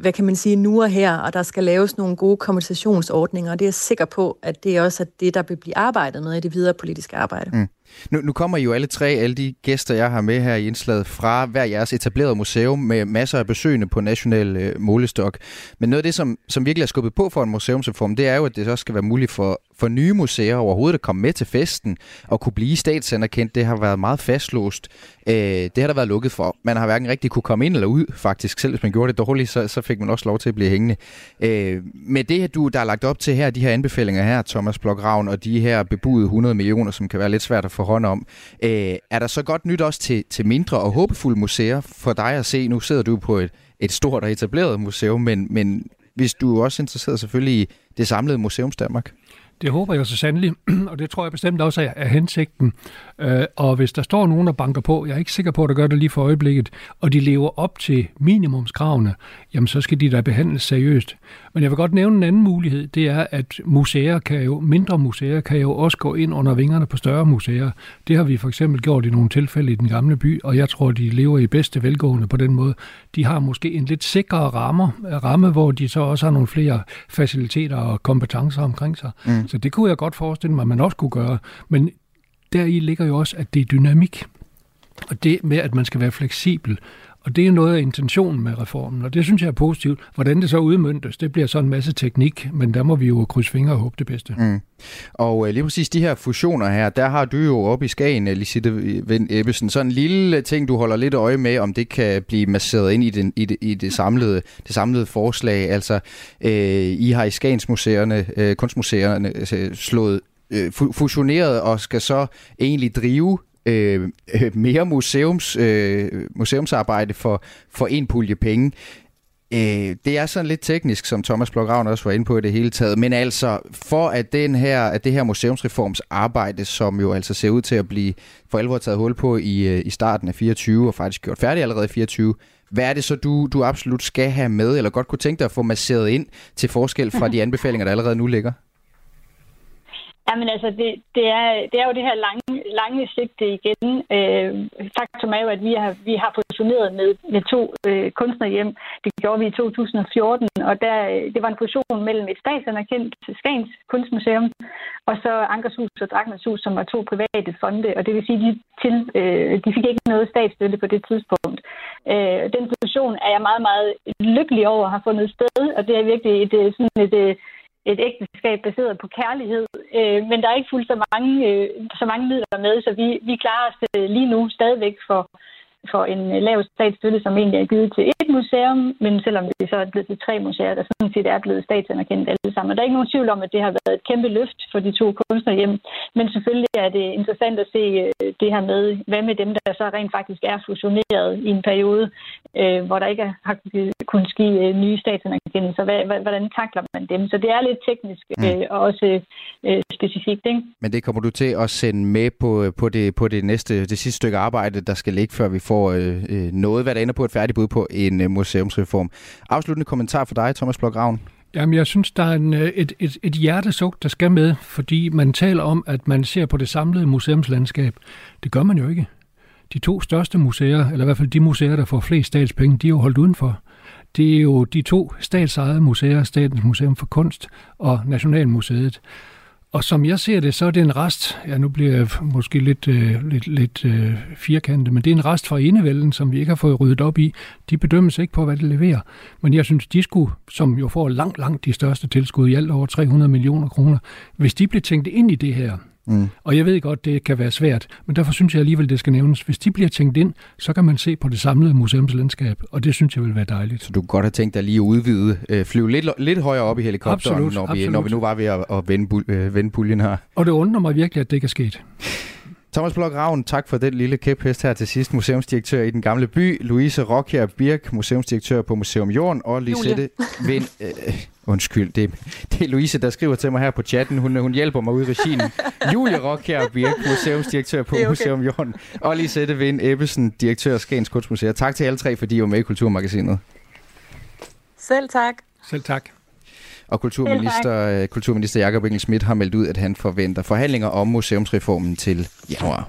[SPEAKER 6] hvad kan man sige, nu og her, og der skal laves nogle gode kompensationsordninger, og det er jeg sikker på, at det også er det, der vil blive arbejdet med i det videre politiske arbejde. Mm.
[SPEAKER 3] Nu, nu kommer I jo alle tre, alle de gæster, jeg har med her i indslaget, fra hver jeres etablerede museum med masser af besøgende på national øh, målestok. Men noget af det, som, som virkelig er skubbet på for en museumsreform, det er jo, at det også skal være muligt for, for nye museer overhovedet at komme med til festen og kunne blive statsanerkendt. Det har været meget fastlåst. Øh, det har der været lukket for. Man har hverken rigtig kunne komme ind eller ud, faktisk. Selv hvis man gjorde det dårligt, så, så fik man også lov til at blive hængende. Øh, med det, du, der er lagt op til her, de her anbefalinger her, Thomas Blok og de her bebudede 100 millioner, som kan være lidt svært at få hånd om. Øh, er der så godt nyt også til, til mindre og håbefulde museer for dig at se? Nu sidder du på et, et stort og etableret museum, men, men hvis du er også interesseret selvfølgelig i det samlede museums Danmark.
[SPEAKER 1] Det håber jeg så sandelig, og det tror jeg bestemt også er, er hensigten. Øh, og hvis der står nogen, der banker på, jeg er ikke sikker på, at der gør det lige for øjeblikket, og de lever op til minimumskravene, jamen så skal de da behandles seriøst. Men jeg vil godt nævne en anden mulighed, det er, at museer kan jo, mindre museer kan jo også gå ind under vingerne på større museer. Det har vi for eksempel gjort i nogle tilfælde i den gamle by, og jeg tror, de lever i bedste velgående på den måde. De har måske en lidt sikrere rammer, ramme, hvor de så også har nogle flere faciliteter og kompetencer omkring sig. Mm. Så det kunne jeg godt forestille mig, at man også kunne gøre. Men deri ligger jo også, at det er dynamik. Og det med, at man skal være fleksibel. Og det er noget af intentionen med reformen, og det synes jeg er positivt. Hvordan det så udmyndtes, det bliver så en masse teknik, men der må vi jo krydse fingre og håbe det bedste. Mm.
[SPEAKER 3] Og øh, lige præcis de her fusioner her, der har du jo op i Skagen, øh, Lisette Vind Ebbesen, sådan en lille ting, du holder lidt øje med, om det kan blive masseret ind i, den, i, det, i det, samlede, det samlede forslag. Altså, øh, I har i Skagens museerne, øh, kunstmuseerne øh, slået øh, fusioneret og skal så egentlig drive øh, mere museums, øh, museumsarbejde for, for en pulje penge. Øh, det er sådan lidt teknisk, som Thomas Blok også var inde på i det hele taget, men altså for at, den her, at det her museumsreforms arbejde, som jo altså ser ud til at blive for alvor taget hul på i, øh, i starten af 24 og faktisk gjort færdig allerede i 24, hvad er det så, du, du absolut skal have med, eller godt kunne tænke dig at få masseret ind til forskel fra de anbefalinger, der allerede nu ligger?
[SPEAKER 5] Jamen altså, det, det, er, det er jo det her lange, lange sigte igen. Øh, faktum er jo, at vi har, vi har fusioneret med, med to øh, kunstnerhjem. Det gjorde vi i 2014, og der, det var en fusion mellem et statsanerkendt Skagens Kunstmuseum og så Ankershus og Dragmanshus, som var to private fonde, og det vil sige, de, til, øh, de fik ikke noget statsstøtte på det tidspunkt. Øh, den fusion er jeg meget, meget lykkelig over at have fundet sted, og det er virkelig et, øh, sådan et, et et ægteskab baseret på kærlighed, øh, men der er ikke fuldt så mange, øh, så mange midler med, så vi, vi klarer os øh, lige nu stadigvæk for, for en lav statsstøtte, som egentlig er givet til et museum, men selvom det så er blevet til tre museer, der sådan set er blevet statsanerkendt alle sammen. Og der er ikke nogen tvivl om, at det har været et kæmpe løft for de to kunstnerhjem, men selvfølgelig er det interessant at se øh, det her med, hvad med dem, der så rent faktisk er fusioneret i en periode, øh, hvor der ikke har kunnet ske øh, nye statsanerkendelser. Hvordan takler man dem? Så det er lidt teknisk mm. og også specifikt. Ikke?
[SPEAKER 3] Men det kommer du til at sende med på, på, det, på det næste, det sidste stykke arbejde, der skal ligge, før vi får øh, øh noget, hvad der ender på et færdigt bud på en øh, museumsreform. Afsluttende kommentar for dig, Thomas Blok Ravn.
[SPEAKER 1] Jamen, jeg synes, der er en, øh, et, et, et hjertesuk, der skal med, fordi man taler om, at man ser på det samlede museumslandskab. Det gør man jo ikke. De to største museer, eller i hvert fald de museer, der får flest statspenge, de er jo holdt udenfor. Det er jo de to statsejede museer, Statens Museum for Kunst og Nationalmuseet. Og som jeg ser det, så er det en rest, ja nu bliver jeg måske lidt, øh, lidt, lidt øh, firkantet, men det er en rest fra enevælden, som vi ikke har fået ryddet op i. De bedømmes ikke på, hvad det leverer. Men jeg synes, de skulle, som jo får langt, langt de største tilskud, i alt over 300 millioner kroner, hvis de blev tænkt ind i det her, Mm. Og jeg ved godt, det kan være svært, men derfor synes jeg alligevel, det skal nævnes. Hvis de bliver tænkt ind, så kan man se på det samlede museumslandskab, og det synes jeg vil være dejligt.
[SPEAKER 3] Så du kunne godt have tænkt dig lige at udvide, øh, flyve lidt, lidt højere op i helikopteren, absolut, når, vi, absolut. når vi nu var ved at, at vende, øh, vende puljen her.
[SPEAKER 1] Og det undrer mig virkelig, at det ikke er sket.
[SPEAKER 3] Thomas Blok Ravn, tak for den lille kæphest her til sidst. Museumsdirektør i Den Gamle By, Louise Rockjer Birk, museumsdirektør på Museum Jorden, og Lisette Vind... Øh, undskyld, det, det er Louise, der skriver til mig her på chatten. Hun, hun hjælper mig ud i regien. Julie Rockjer Birk, museumsdirektør på okay. Museum Jorden, og Lisette Vind Ebbesen, direktør af Skagens Kunstmuseum. Tak til alle tre, fordi I var med i Kulturmagasinet.
[SPEAKER 6] Selv tak.
[SPEAKER 1] Selv tak.
[SPEAKER 3] Og kulturminister, kulturminister Jakob Engel Schmidt har meldt ud, at han forventer forhandlinger om museumsreformen til januar.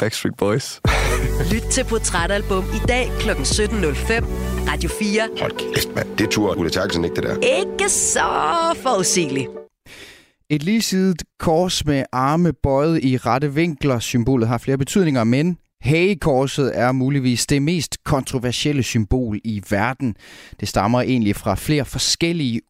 [SPEAKER 7] Backstreet Boys.
[SPEAKER 8] Lyt til Portrætalbum i dag kl. 17.05. Radio 4.
[SPEAKER 9] Hold kæft, mand. Det tror Ulla Terkelsen ikke, det der.
[SPEAKER 8] Ikke så forudsigeligt.
[SPEAKER 3] Et ligesidet kors med arme bøjet i rette vinkler. Symbolet har flere betydninger, men Hagekorset er muligvis det mest kontroversielle symbol i verden. Det stammer egentlig fra flere forskellige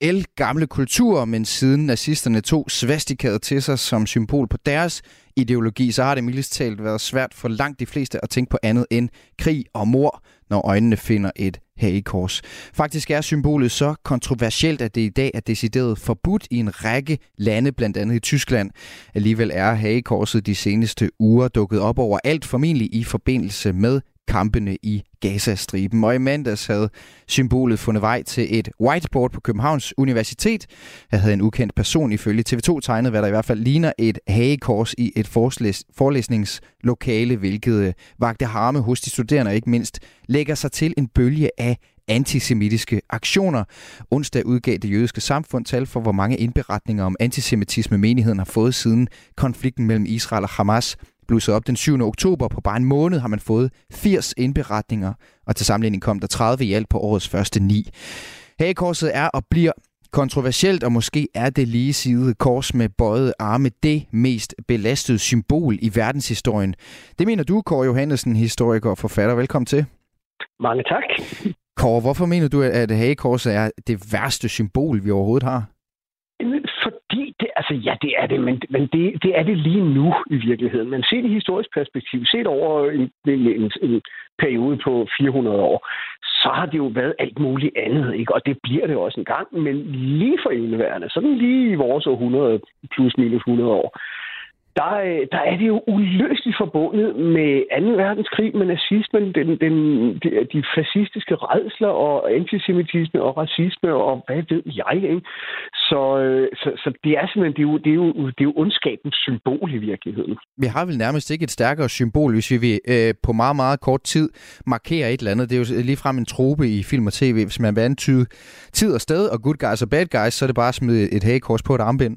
[SPEAKER 3] el gamle kultur, men siden nazisterne tog svastikaet til sig som symbol på deres ideologi, så har det mildest talt været svært for langt de fleste at tænke på andet end krig og mor, når øjnene finder et hagekors. Faktisk er symbolet så kontroversielt, at det i dag er decideret forbudt i en række lande, blandt andet i Tyskland. Alligevel er hagekorset de seneste uger dukket op over alt formentlig i forbindelse med kampene i Gazastriben. Og i mandags havde symbolet fundet vej til et whiteboard på Københavns Universitet. Her havde en ukendt person ifølge TV2 tegnet, hvad der i hvert fald ligner et hagekors i et forlæs- forelæsningslokale, hvilket øh, vagte harme hos de studerende og ikke mindst lægger sig til en bølge af antisemitiske aktioner. Onsdag udgav det jødiske samfund tal for, hvor mange indberetninger om antisemitisme menigheden har fået siden konflikten mellem Israel og Hamas blusset op den 7. oktober. På bare en måned har man fået 80 indberetninger, og til sammenligning kom der 30 i alt på årets første ni. Hagekorset er og bliver kontroversielt, og måske er det lige side kors med bøjet arme det mest belastede symbol i verdenshistorien. Det mener du, Kåre Johannesen, historiker og forfatter. Velkommen til.
[SPEAKER 10] Mange tak.
[SPEAKER 3] Kåre, hvorfor mener du, at hagekorset er det værste symbol, vi overhovedet har?
[SPEAKER 10] Altså ja, det er det, men, men det, det er det lige nu i virkeligheden. Men set i historisk perspektiv, set over en, en, en, en periode på 400 år, så har det jo været alt muligt andet, ikke? Og det bliver det også en gang, men lige for indeværende, sådan lige i vores århundrede, plus minus 100 år, der, øh, der er det jo uløseligt forbundet med 2. verdenskrig, med nazismen, den, den, de, de fascistiske redsler og antisemitisme og racisme og hvad ved jeg, ikke? Så, øh, så, så det er simpelthen, det er, jo, det, er jo, det er jo ondskabens symbol i virkeligheden.
[SPEAKER 3] Vi har vel nærmest ikke et stærkere symbol, hvis vi øh, på meget, meget kort tid markerer et eller andet. Det er jo ligefrem en trope i film og tv. Hvis man vil antyde tid og sted og good guys og bad guys, så er det bare at smide et hagekors på et armbind.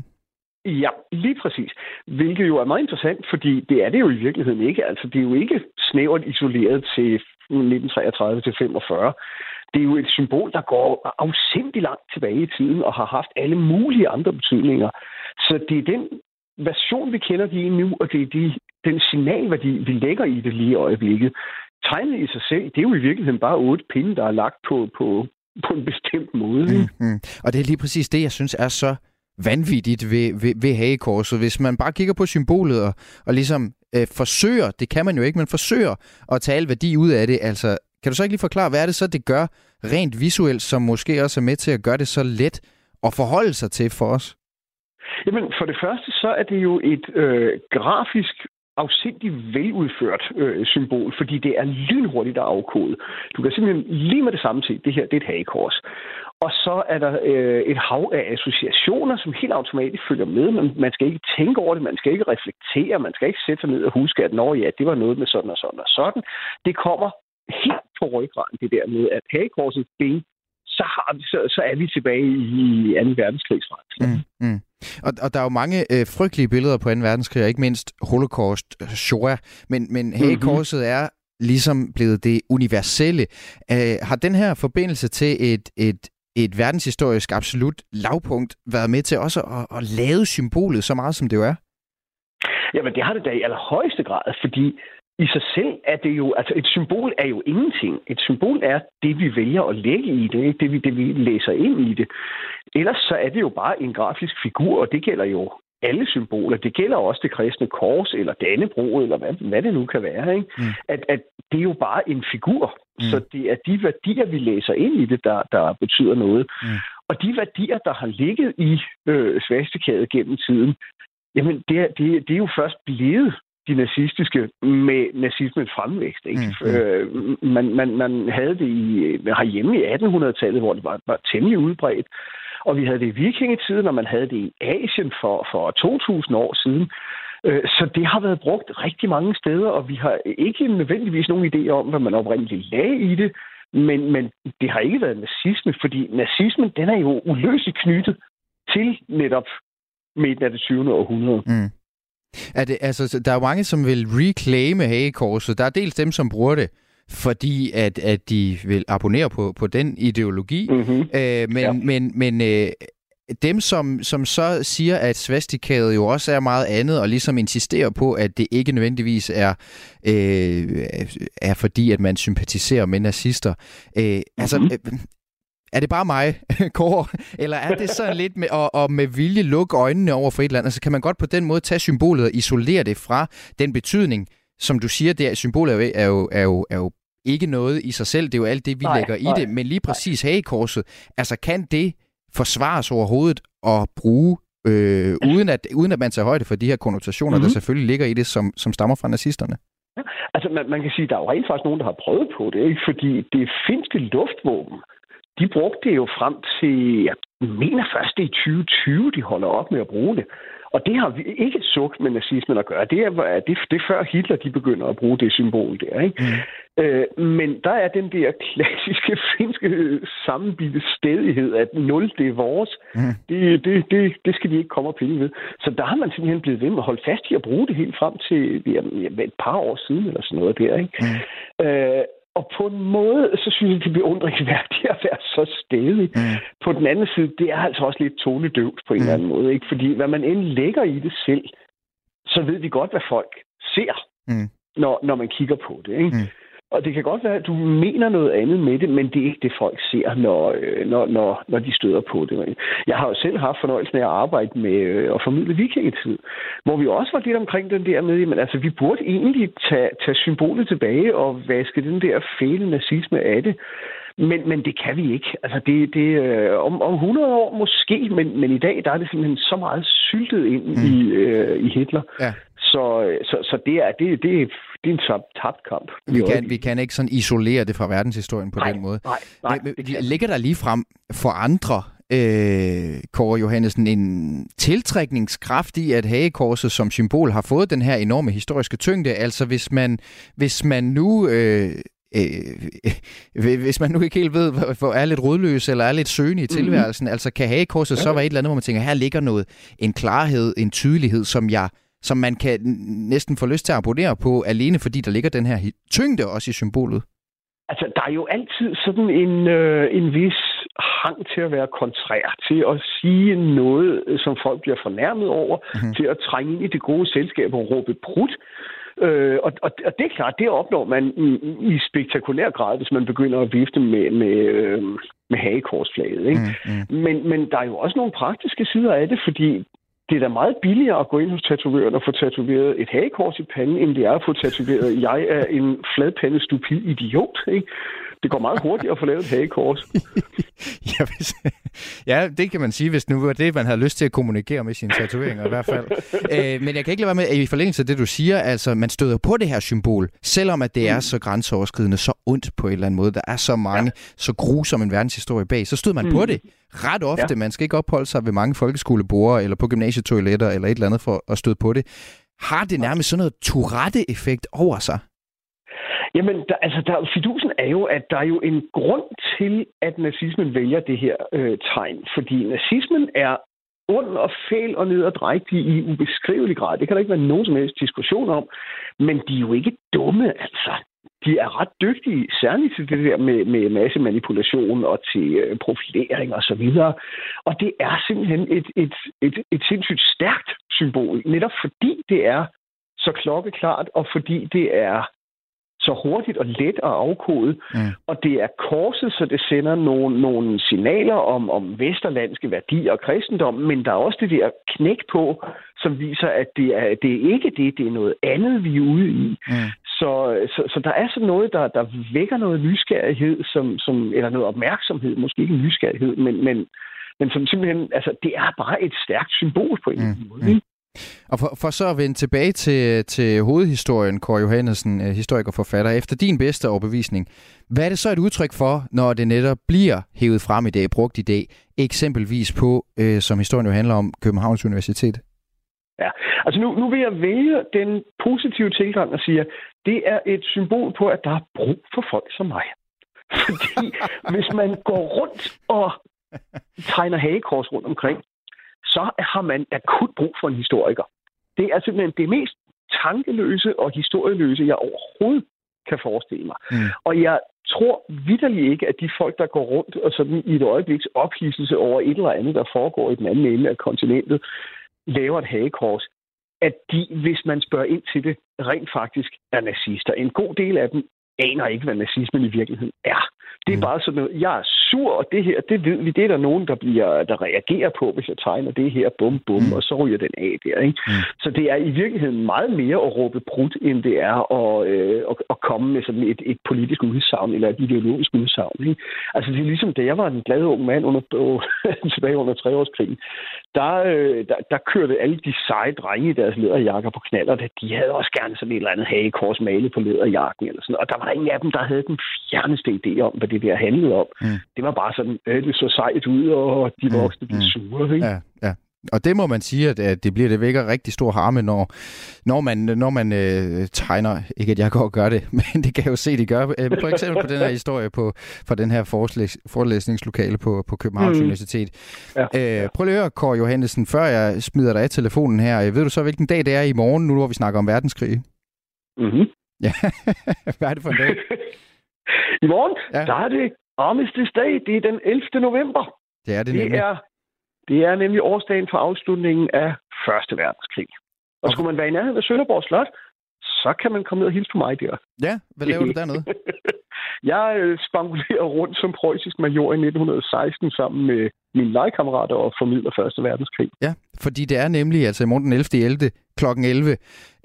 [SPEAKER 10] Ja, lige præcis. Hvilket jo er meget interessant, fordi det er det jo i virkeligheden ikke. Altså, det er jo ikke snævert isoleret til 1933 til 45. Det er jo et symbol, der går afsindig langt tilbage i tiden og har haft alle mulige andre betydninger. Så det er den version, vi kender lige nu, og det er de, den signalværdi, vi lægger i det lige i øjeblikket. Tegnet i sig selv, det er jo i virkeligheden bare otte pinde, der er lagt på, på, på en bestemt måde.
[SPEAKER 3] Mm-hmm. Og det er lige præcis det, jeg synes er så vanvittigt ved, ved, ved hagekorset. Hvis man bare kigger på symbolet og, og ligesom øh, forsøger, det kan man jo ikke, men forsøger at tage værdi ud af det, altså kan du så ikke lige forklare, hvad er det så, det gør rent visuelt, som måske også er med til at gøre det så let at forholde sig til for os?
[SPEAKER 10] Jamen, for det første, så er det jo et øh, grafisk afsindig veludført øh, symbol, fordi det er lynhurtigt at afkode. Du kan simpelthen lige med det samme se, det her det er et hagekors. Og så er der øh, et hav af associationer, som helt automatisk følger med. Man, man skal ikke tænke over det, man skal ikke reflektere, man skal ikke sætte sig ned og huske, at når ja, det var noget med sådan og sådan og sådan. Det kommer helt på ryggraden, det der med, at hagekorset, bing, så, har vi, så, så er vi tilbage i 2. verdenskrigsret.
[SPEAKER 3] Mm, mm. Og, og der er jo mange øh, frygtelige billeder på 2. verdenskrig, og ikke mindst Holocaust, Shoah. Men, men hagekorset mm-hmm. er ligesom blevet det universelle. Øh, har den her forbindelse til et, et, et verdenshistorisk absolut lavpunkt været med til også at, at lave symbolet så meget, som det jo er?
[SPEAKER 10] Jamen, det har det da i allerhøjeste grad, fordi i sig selv er det jo, altså et symbol er jo ingenting. Et symbol er det, vi vælger at lægge i det, ikke? Det, vi, det vi læser ind i det. Ellers så er det jo bare en grafisk figur, og det gælder jo alle symboler. Det gælder også det kristne kors, eller Dannebro, eller hvad, hvad det nu kan være. Ikke? Mm. At, at det er jo bare en figur. Mm. Så det er de værdier, vi læser ind i det, der, der betyder noget. Mm. Og de værdier, der har ligget i øh, svastikadet gennem tiden, jamen det, det, det er jo først blevet de nazistiske med nazismens fremvækst. Ikke? Mm. Øh, man, man, man havde det i, herhjemme i 1800-tallet, hvor det var, var temmelig udbredt. Og vi havde det i vikingetiden, og man havde det i Asien for, for 2000 år siden. Øh, så det har været brugt rigtig mange steder, og vi har ikke nødvendigvis nogen idé om, hvad man oprindeligt lagde i det, men, men det har ikke været nazisme, fordi nazismen den er jo uløseligt knyttet til netop midten af det 20. århundrede. Mm.
[SPEAKER 3] Er det, altså, der er mange, som vil reclaime hagekorset. Der er dels dem, som bruger det, fordi at, at de vil abonnere på, på den ideologi. Mm-hmm. Øh, men ja. men, men øh, dem, som, som så siger, at svastikaet jo også er meget andet, og ligesom insisterer på, at det ikke nødvendigvis er, øh, er fordi, at man sympatiserer med nazister. Øh, mm-hmm. Altså, øh, er det bare mig, Kåre? Eller er det sådan lidt med at, at med vilje lukke øjnene over for et eller andet? Altså kan man godt på den måde tage symbolet og isolere det fra den betydning, som du siger, det er, symbolet er jo, er, jo, er jo ikke noget i sig selv. Det er jo alt det, vi nej, lægger nej, i det. Men lige præcis nej. hagekorset, altså kan det forsvares overhovedet at bruge, øh, uden, at, uden at man tager højde for de her konnotationer, mm-hmm. der selvfølgelig ligger i det, som, som stammer fra nazisterne?
[SPEAKER 10] Altså, man, man kan sige, at der er jo rent faktisk nogen, der har prøvet på det, ikke? fordi det finske luftvåben, de brugte det jo frem til, jeg mener først det er 2020, de holder op med at bruge det. Og det har vi ikke suk med nazismen at gøre. Det er, det, det er før Hitler, de begynder at bruge det symbol der. Ikke? Mm. Øh, men der er den der klassiske finske sammenbitte stedighed, at nul, det er vores. Mm. Det, det, det, det skal de ikke komme og pille ved. Så der har man simpelthen blevet ved med at holde fast i at bruge det helt frem til ja, et par år siden, eller sådan noget der. Ikke? Mm. Øh, og på en måde, så synes jeg, det er beundringsværdigt at være så stedig. Mm. På den anden side, det er altså også lidt tonedøvt på en mm. eller anden måde. Ikke? Fordi hvad man end lægger i det selv, så ved vi godt, hvad folk ser, mm. når, når man kigger på det. Ikke? Mm. Og det kan godt være, at du mener noget andet med det, men det er ikke det, folk ser, når, øh, når, når, når de støder på det. Jeg har jo selv haft fornøjelsen af at arbejde med øh, at formidle vikingetid, hvor vi også var lidt omkring den der med, men altså, vi burde egentlig tage, tage symbolet tilbage og vaske den der fæle nazisme af det. Men, men det kan vi ikke. Altså det, det, øh, om, om 100 år måske, men, men i dag der er det simpelthen så meget syltet ind mm. i, øh, i Hitler. Ja. Så, så, så det, er, det, det, det er en tabt kamp.
[SPEAKER 3] Vi kan, vi kan ikke sådan isolere det fra verdenshistorien på
[SPEAKER 10] nej,
[SPEAKER 3] den måde.
[SPEAKER 10] Nej, nej. Men,
[SPEAKER 3] ligger der lige frem for andre, øh, Kåre Johannesen, en tiltrækningskraft i, at hagekorset som symbol har fået den her enorme historiske tyngde? Altså hvis man, hvis man nu... Øh, øh, hvis man nu ikke helt ved, hvor er lidt rodløs eller er lidt søgende i mhm. tilværelsen, mm-hmm. altså kan hagekorset ja. så være et eller andet, hvor man tænker, her ligger noget, en klarhed, en tydelighed, som jeg som man kan næsten få lyst til at abonnere på, alene fordi der ligger den her tyngde også i symbolet?
[SPEAKER 10] Altså, der er jo altid sådan en, øh, en vis hang til at være kontrær, til at sige noget, som folk bliver fornærmet over, mm-hmm. til at trænge ind i det gode selskab og råbe prut. Øh, og, og, og det er klart, det opnår man i, i spektakulær grad, hvis man begynder at vifte med, med, øh, med hagekorsflaget. Ikke? Mm-hmm. Men, men der er jo også nogle praktiske sider af det, fordi det er da meget billigere at gå ind hos tatovøren og få tatoveret et hagekors i panden, end det er at få tatoveret, jeg er en fladpandet stupid idiot. Ikke? Det går meget hurtigt at få lavet et hagekors.
[SPEAKER 3] ja, hvis, ja, det kan man sige, hvis nu var det, man havde lyst til at kommunikere med sine tatoveringer i hvert fald. øh, men jeg kan ikke lade være med, at i forlængelse af det, du siger, altså man støder på det her symbol, selvom at det er så grænseoverskridende, så ondt på en eller anden måde, der er så mange, ja. så grusom en verdenshistorie bag, så støder man mm. på det ret ofte. Ja. Man skal ikke opholde sig ved mange folkeskoleborde eller på gymnasietoiletter eller et eller andet for at støde på det. Har det nærmest sådan noget Tourette-effekt over sig?
[SPEAKER 10] Jamen, der, altså, der, fidusen er jo, at der er jo en grund til, at nazismen vælger det her øh, tegn. Fordi nazismen er ond og fæl og nederdrægtig i ubeskrivelig grad. Det kan der ikke være nogen som helst diskussion om. Men de er jo ikke dumme, altså. De er ret dygtige, særligt til det der med, med massemanipulation og til øh, profilering og så videre. Og det er simpelthen et, et, et, et sindssygt stærkt symbol, netop fordi det er så klokkeklart, og fordi det er så hurtigt og let at afkode. Mm. Og det er korset, så det sender nogle, nogle signaler om, om vesterlandske værdier og kristendom, men der er også det der knæk på, som viser, at det er, det er ikke det, det er noget andet, vi er ude i. Mm. Så, så, så der er sådan noget, der, der vækker noget nysgerrighed, som, som, eller noget opmærksomhed, måske ikke nysgerrighed, men, men, men som simpelthen, altså, det er bare et stærkt symbol på en mm. måde. Mm.
[SPEAKER 3] Og for, for så at vende tilbage til, til hovedhistorien, Kåre Johannesen, øh, historiker forfatter, efter din bedste overbevisning, hvad er det så et udtryk for, når det netop bliver hævet frem i dag, brugt i dag, eksempelvis på, øh, som historien jo handler om, Københavns Universitet?
[SPEAKER 10] Ja, altså nu, nu vil jeg vælge den positive tilgang og sige, at det er et symbol på, at der er brug for folk som mig. Fordi hvis man går rundt og tegner hagekors rundt omkring, så har man akut brug for en historiker. Det er simpelthen det mest tankeløse og historieløse, jeg overhovedet kan forestille mig. Mm. Og jeg tror vidderligt ikke, at de folk, der går rundt og sådan i et øjebliks ophidselse over et eller andet, der foregår i den anden ende af kontinentet, laver et hagekors, at de, hvis man spørger ind til det, rent faktisk er nazister. En god del af dem aner ikke, hvad nazismen i virkeligheden er. Det er mm. bare sådan noget, jeg er sur, og det her, det ved vi, det er der nogen, der, bliver, der reagerer på, hvis jeg tegner det her, bum, bum, mm. og så ryger den af der. Ikke? Mm. Så det er i virkeligheden meget mere at råbe brudt, end det er at, øh, at, at komme med sådan et, et politisk udsagn, eller et ideologisk udsagn. Ikke? Altså det er ligesom, da jeg var en glad ung mand under, tilbage under treårskrigen, der, øh, der, der kørte alle de seje drenge i deres læderjakker på knaller, de havde også gerne sådan et eller andet hagekors malet på læderjakken, eller sådan, og der var ingen af dem, der havde den fjerneste idé om, hvad det der handlede om. Mm. Det var bare sådan, at det så sejt ud, og de mm. voksne mm. blev sure. Ikke?
[SPEAKER 3] Ja, ja. Og det må man sige, at det bliver det vækker rigtig stor harme, når, når man, når man øh, tegner, ikke at jeg går og gør det, men det kan jeg jo se, de gør. Øh, for eksempel på den her historie på, fra den her forelæs, forelæsningslokale på, på Københavns mm. Universitet. Ja, ja. Øh, prøv lige at høre, Kåre Johannesen, før jeg smider dig af telefonen her. Ved du så, hvilken dag det er i morgen, nu hvor vi snakker om verdenskrig?
[SPEAKER 10] Mm-hmm.
[SPEAKER 3] Ja, hvad er det for en dag?
[SPEAKER 10] I morgen, ja. der er det Armistice Day. Det er den 11. november.
[SPEAKER 3] Det er det, det
[SPEAKER 10] Er, det er nemlig årsdagen for afslutningen af Første Verdenskrig. Og okay. skulle man være i nærheden af Sønderborg Slot, så kan man komme ned og hilse på mig der.
[SPEAKER 3] Ja, hvad laver du dernede?
[SPEAKER 10] jeg øh, spangulerer rundt som preussisk major i 1916 sammen med mine legekammerater og formidler Første Verdenskrig.
[SPEAKER 3] Ja, fordi det er nemlig altså i morgen den 11. 11. kl. 11,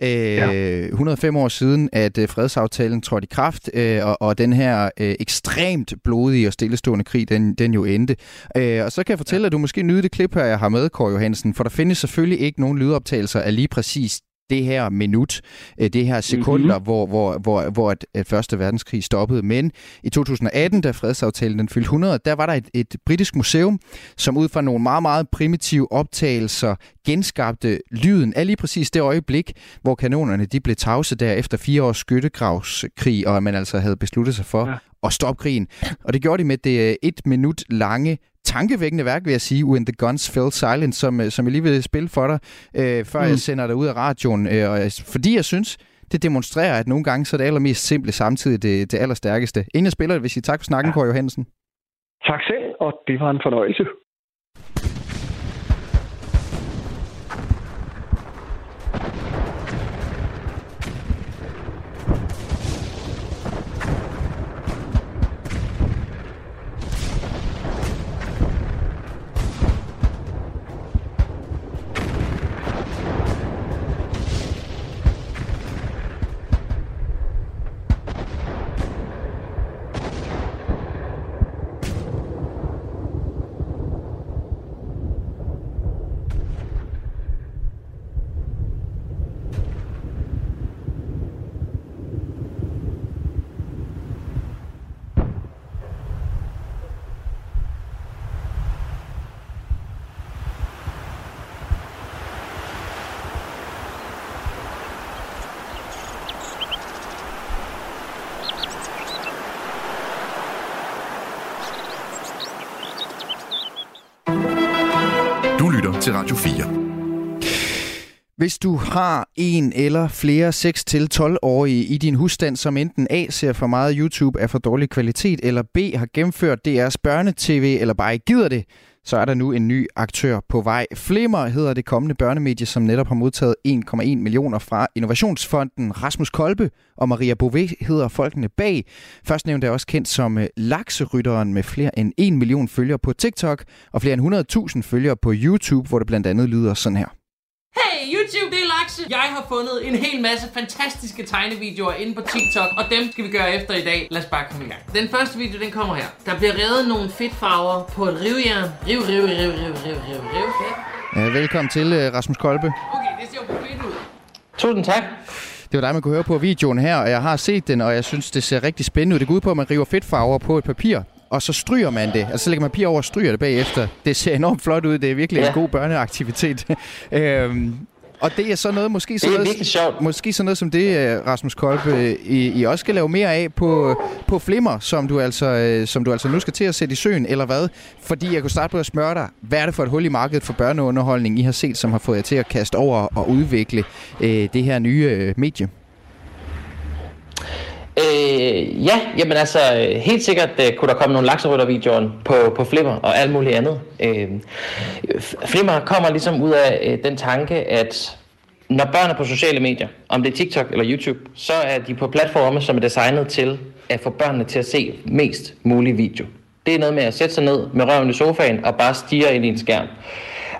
[SPEAKER 3] øh, ja. 105 år siden, at øh, fredsaftalen trådte i kraft, øh, og, og den her øh, ekstremt blodige og stillestående krig, den, den jo endte. Øh, og så kan jeg fortælle, ja. at du måske nyder det klip her, jeg har med, Kåre Johansen, for der findes selvfølgelig ikke nogen lydoptagelser af lige præcis det her minut, øh, det her sekunder, mm-hmm. hvor, hvor, hvor, hvor at, at Første Verdenskrig stoppede. Men i 2018, da fredsaftalen den fyldte 100, der var der et, et britisk museum, som ud fra nogle meget, meget primitive optagelser genskabte lyden af lige præcis det øjeblik, hvor kanonerne de blev tavse der efter fire års skyttegravskrig, og man altså havde besluttet sig for ja. at stoppe krigen. Og det gjorde de med det øh, et minut lange tankevækkende værk, vil jeg sige, When the Guns Fell Silent, som, øh, som jeg lige vil spille for dig, øh, før mm. jeg sender dig ud af radioen. Øh, og, fordi jeg synes, det demonstrerer, at nogle gange så er det allermest simple samtidig det, det allerstærkeste. Inden jeg spiller det, vil jeg sige tak for snakken, ja. Kåre Johansen.
[SPEAKER 10] Tak selv, og det var en fornøjelse.
[SPEAKER 2] Til Radio 4.
[SPEAKER 3] Hvis du har en eller flere 6-12-årige i din husstand, som enten A ser for meget YouTube af for dårlig kvalitet, eller B har gennemført DR's børnetv, eller bare ikke gider det, så er der nu en ny aktør på vej. Flimmer hedder det kommende børnemedie, som netop har modtaget 1,1 millioner fra Innovationsfonden. Rasmus Kolbe og Maria Bové hedder folkene bag. Først nævnte er også kendt som øh, lakserytteren med flere end 1 million følgere på TikTok og flere end 100.000 følgere på YouTube, hvor det blandt andet lyder sådan her.
[SPEAKER 11] Hey YouTube, det er Lakse. Jeg har fundet en hel masse fantastiske tegnevideoer inde på TikTok, og dem skal vi gøre efter i dag. Lad os bare komme i gang. Den første video, den kommer her. Der bliver revet nogle fedtfarver på et rivjern. Riv, riv, riv, riv, riv, riv, riv. Ja.
[SPEAKER 3] Ja, velkommen til, øh, Rasmus Kolbe.
[SPEAKER 11] Okay, det ser jo fedt ud.
[SPEAKER 12] Tusind tak.
[SPEAKER 3] Det var dig, man kunne høre på videoen her, og jeg har set den, og jeg synes, det ser rigtig spændende ud. Det går ud på, at man river fedtfarver på et papir, og så stryger man det. Altså så lægger man papir over og stryger det bagefter. Det ser enormt flot ud. Det er virkelig ja. en god børneaktivitet. øhm, og det er så noget, måske så
[SPEAKER 12] Det er
[SPEAKER 3] noget,
[SPEAKER 12] sjovt.
[SPEAKER 3] måske så noget som det, øh, Rasmus Kolbe, I, I også skal lave mere af på, på Flimmer, som du, altså, øh, som du altså nu skal til at sætte i søen, eller hvad? Fordi jeg kunne starte på at spørge dig, hvad er det for et hul i markedet for børneunderholdning, I har set, som har fået jer til at kaste over og udvikle øh, det her nye øh, medie?
[SPEAKER 12] Øh, ja, jamen altså, helt sikkert øh, kunne der komme nogle lakseryttervideoer på, på Flimmer og alt muligt andet. Øh, Flimmer kommer ligesom ud af øh, den tanke, at når børn er på sociale medier, om det er TikTok eller YouTube, så er de på platforme, som er designet til at få børnene til at se mest mulig video. Det er noget med at sætte sig ned med røven i sofaen og bare stige ind i en skærm.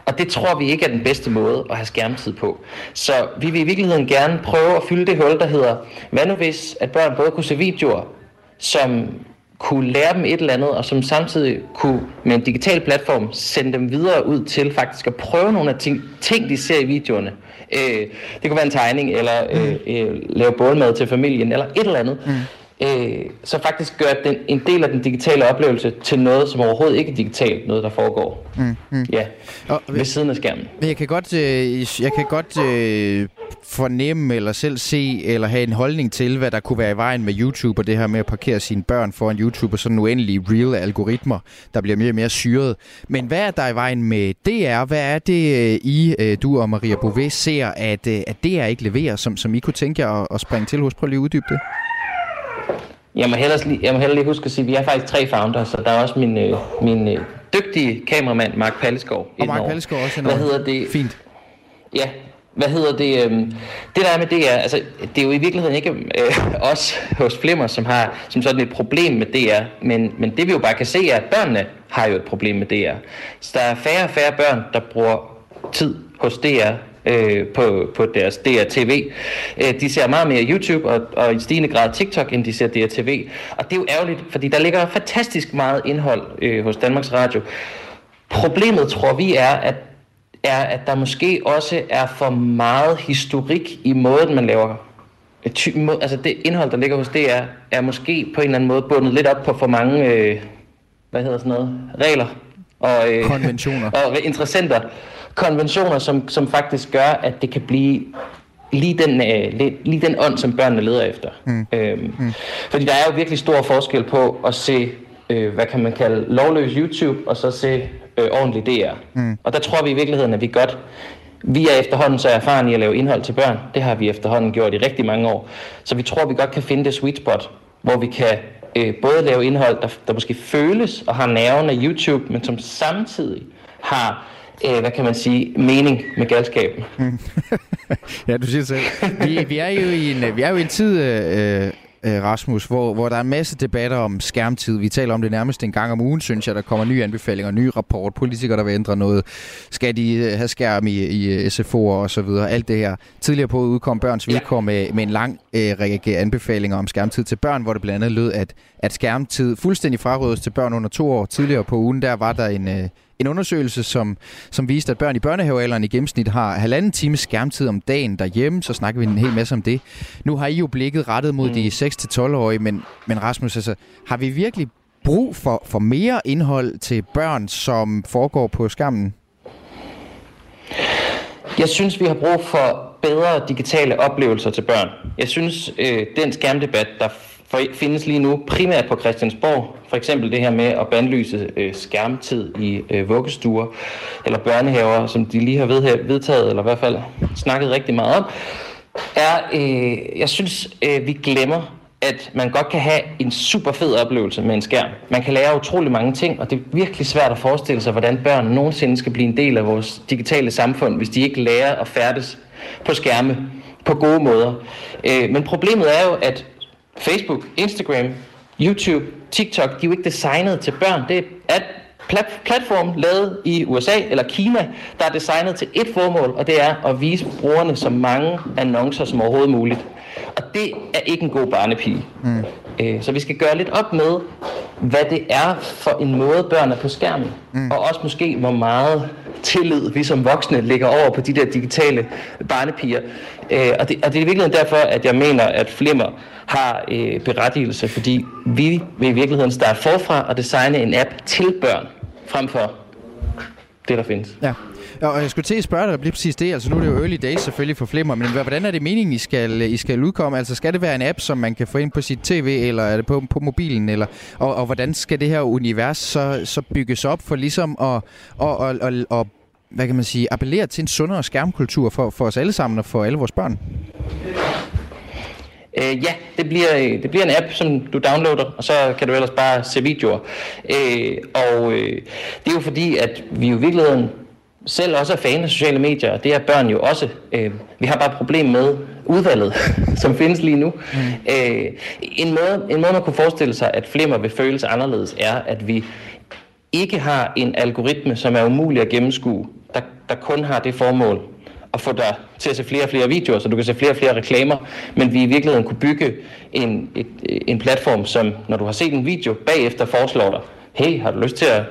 [SPEAKER 12] Og det tror vi ikke er den bedste måde at have skærmtid på. Så vi vil i virkeligheden gerne prøve at fylde det hul, der hedder, hvad nu hvis, at børn både kunne se videoer, som kunne lære dem et eller andet, og som samtidig kunne med en digital platform sende dem videre ud til faktisk at prøve nogle af ting, ting de ser i videoerne. Øh, det kunne være en tegning, eller øh, øh, lave bålmad til familien, eller et eller andet. Mm. Øh, så faktisk gør den, en del af den digitale oplevelse til noget, som overhovedet ikke er digitalt, noget der foregår.
[SPEAKER 3] Mm, mm.
[SPEAKER 12] Ja,
[SPEAKER 3] og,
[SPEAKER 12] ved siden af skærmen.
[SPEAKER 3] Men jeg kan godt, øh, jeg kan godt øh, fornemme eller selv se eller have en holdning til, hvad der kunne være i vejen med YouTube og det her med at parkere sine børn foran YouTube og sådan uendelige real algoritmer, der bliver mere og mere syret. Men hvad er der i vejen med DR? Hvad er det, øh, I, øh, du og Maria Bouvet, ser, at, øh, at DR ikke leverer, som, som I kunne tænke jer at, at springe til hos? Prøv lige at uddybe det.
[SPEAKER 12] Jeg må, hellere, jeg må hellere lige huske at sige, at vi er faktisk tre founders, så der er også min, øh, min øh, dygtige kameramand, Mark Palleskov.
[SPEAKER 3] Og Mark. Palleskov også
[SPEAKER 12] Hvad hedder det?
[SPEAKER 3] Fint.
[SPEAKER 12] Ja, hvad hedder det? øhm, Det der er med DR, altså det er jo i virkeligheden ikke øh, os hos Flimmer, som har som sådan et problem med DR, men, men det vi jo bare kan se er, at børnene har jo et problem med DR. Så der er færre og færre børn, der bruger tid hos DR øh, på, på deres DR-TV. Øh, de ser meget mere YouTube og, og i stigende grad TikTok, end de ser DR-TV. Og det er jo ærgerligt, fordi der ligger fantastisk meget indhold øh, hos Danmarks Radio. Problemet tror vi er, at er, at der måske også er for meget historik i måden, man laver ty- må- altså det indhold, der ligger hos DR, er måske på en eller anden måde bundet lidt op på for mange, øh, hvad hedder sådan noget, regler og, øh,
[SPEAKER 3] Konventioner.
[SPEAKER 12] og interessenter. Konventioner, som, som faktisk gør, at det kan blive lige den, øh, lige, den ånd, som børnene leder efter.
[SPEAKER 3] Mm.
[SPEAKER 12] Øhm, mm. Fordi der er jo virkelig stor forskel på at se, øh, hvad kan man kalde, lovløs YouTube, og så se øh, ordentlig DR.
[SPEAKER 3] Mm.
[SPEAKER 12] Og der tror vi i virkeligheden, at vi godt... Vi er efterhånden så erfarne i at lave indhold til børn. Det har vi efterhånden gjort i rigtig mange år. Så vi tror, vi godt kan finde det sweet spot, hvor vi kan øh, både lave indhold, der, der måske føles og har nerven af YouTube, men som samtidig har, øh, hvad kan man sige, mening med galskaben.
[SPEAKER 3] Ja, du siger selv. Vi, vi, er jo i en, vi er jo i en tid, øh, øh, Rasmus, hvor, hvor der er en masse debatter om skærmtid. Vi taler om det nærmest en gang om ugen, synes jeg. Der kommer nye anbefalinger, nye rapport, politikere, der vil ændre noget. Skal de øh, have skærm i, i SFO'er og så videre? Alt det her. Tidligere på udkom Børns Vilkår med, med en lang øh, række anbefalinger om skærmtid til børn, hvor det blandt andet lød, at, at skærmtid fuldstændig frarådes til børn under to år. Tidligere på ugen, der var der en... Øh, en undersøgelse, som, som viste, at børn i børnehavealderen i gennemsnit har halvanden time skærmtid om dagen derhjemme, så snakker vi en hel masse om det. Nu har I jo blikket rettet mod mm. de 6-12-årige, men, men Rasmus, altså, har vi virkelig brug for, for mere indhold til børn, som foregår på skærmen?
[SPEAKER 12] Jeg synes, vi har brug for bedre digitale oplevelser til børn. Jeg synes, øh, den skærmdebat, der findes lige nu primært på Christiansborg. For eksempel det her med at bandlyse øh, skærmtid i øh, vuggestuer eller børnehaver, som de lige har vedtaget, eller i hvert fald snakket rigtig meget om, er, øh, jeg synes, øh, vi glemmer, at man godt kan have en super fed oplevelse med en skærm. Man kan lære utrolig mange ting, og det er virkelig svært at forestille sig, hvordan børn nogensinde skal blive en del af vores digitale samfund, hvis de ikke lærer at færdes på skærme på gode måder. Øh, men problemet er jo, at Facebook, Instagram, YouTube, TikTok, de er jo ikke designet til børn. Det er plat- platform lavet i USA eller Kina, der er designet til et formål, og det er at vise brugerne så mange annoncer som overhovedet muligt. Og det er ikke en god barnepige. Mm. Øh, så vi skal gøre lidt op med, hvad det er for en måde, børn er på skærmen. Mm. Og også måske, hvor meget tillid vi som voksne lægger over på de der digitale barnepiger. Øh, og, det, og det er virkelig derfor, at jeg mener, at Flimmer har øh, berettigelse, fordi vi vil i virkeligheden starte forfra og designe en app til børn, frem for det, der findes.
[SPEAKER 3] Ja. Og jeg skulle til at spørge dig lige præcis det. Altså nu er det jo early days selvfølgelig for Flimmer, men hvordan er det meningen, I skal, I skal udkomme? Altså skal det være en app, som man kan få ind på sit tv, eller er det på, på mobilen? Eller, og, og hvordan skal det her univers så, så bygges op for ligesom at, og, og, og, og hvad kan man sige, appellere til en sundere skærmkultur for, for os alle sammen og for alle vores børn?
[SPEAKER 12] Øh, ja, det bliver, det bliver en app, som du downloader, og så kan du ellers bare se videoer. Øh, og øh, det er jo fordi, at vi jo i virkeligheden selv også er fan af sociale medier, og det er børn jo også. Øh, vi har bare et problem med udvalget, som findes lige nu. Mm. Øh, en, måde, en måde, man kunne forestille sig, at flimmer vil føles anderledes, er, at vi ikke har en algoritme, som er umulig at gennemskue, der, der kun har det formål at få dig til at se flere og flere videoer, så du kan se flere og flere reklamer, men vi i virkeligheden kunne bygge en, et, en platform, som når du har set en video, bagefter foreslår dig, hey, har du lyst til at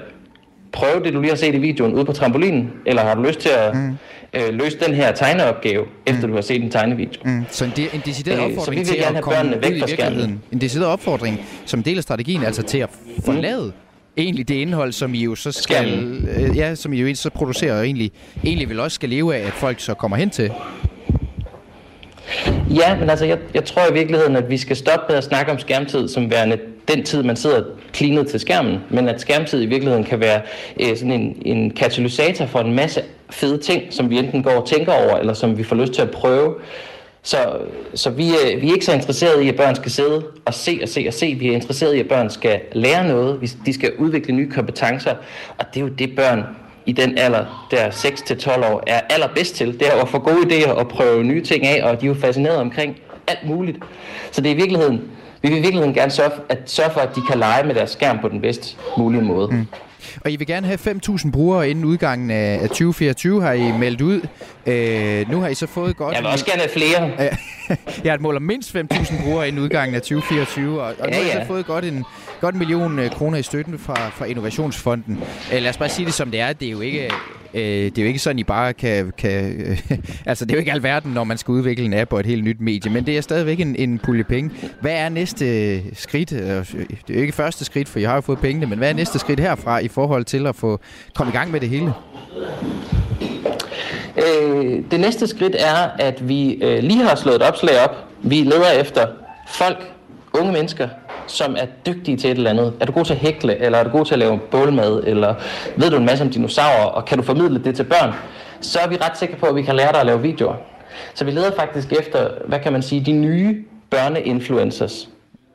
[SPEAKER 12] prøve det, du lige har set i videoen ude på trampolinen, eller har du lyst til at mm. øh, løse den her tegneopgave, efter mm. du har set en tegnevideo. Mm.
[SPEAKER 3] Så en, de, en decideret øh, opfordring øh, til at komme væk fra skærmen. En decideret opfordring som del af strategien, altså til at forlade mm egentlig det indhold, som I jo så skal, øh, ja, som I jo så producerer og egentlig, egentlig vil også skal leve af, at folk så kommer hen til?
[SPEAKER 12] Ja, men altså, jeg, jeg tror i virkeligheden, at vi skal stoppe med at snakke om skærmtid som værende den tid, man sidder klinet til skærmen, men at skærmtid i virkeligheden kan være øh, sådan en, en katalysator for en masse fede ting, som vi enten går og tænker over, eller som vi får lyst til at prøve. Så, så vi, øh, vi er ikke så interesserede i, at børn skal sidde og se og se og se. Vi er interesserede i, at børn skal lære noget. De skal udvikle nye kompetencer. Og det er jo det, børn i den alder, der 6-12 år, er allerbedst til. Det er at få gode idéer og prøve nye ting af, og de er jo fascineret omkring alt muligt. Så det er i virkeligheden, vi vil i virkeligheden gerne sørge, at sørge for, at de kan lege med deres skærm på den bedst mulige måde. Mm.
[SPEAKER 3] Og I vil gerne have 5.000 brugere inden udgangen af 2024, har I meldt ud. Øh, nu har I så fået godt...
[SPEAKER 12] Jeg vil også gerne have flere.
[SPEAKER 3] jeg har et mål om mindst 5.000 brugere inden udgangen af 2024, og, og ja, nu har I så fået godt en, godt en million øh, kroner i støtten fra, fra Innovationsfonden. Øh, lad os bare sige det som det er. Det er jo ikke, øh, det er jo ikke sådan, I bare kan... kan øh, altså, det er jo ikke alverden, når man skal udvikle en app og et helt nyt medie, men det er stadigvæk en, en pulje penge. Hvad er næste øh, skridt? Det er jo ikke første skridt, for I har jo fået pengene, men hvad er næste skridt herfra i forhold til at få komme i gang med det hele?
[SPEAKER 12] Øh, det næste skridt er, at vi øh, lige har slået et opslag op. Vi leder efter folk, unge mennesker, som er dygtige til et eller andet. Er du god til at hækle, eller er du god til at lave bålmad, eller ved du en masse om dinosaurer, og kan du formidle det til børn, så er vi ret sikre på, at vi kan lære dig at lave videoer. Så vi leder faktisk efter, hvad kan man sige, de nye børneinfluencers,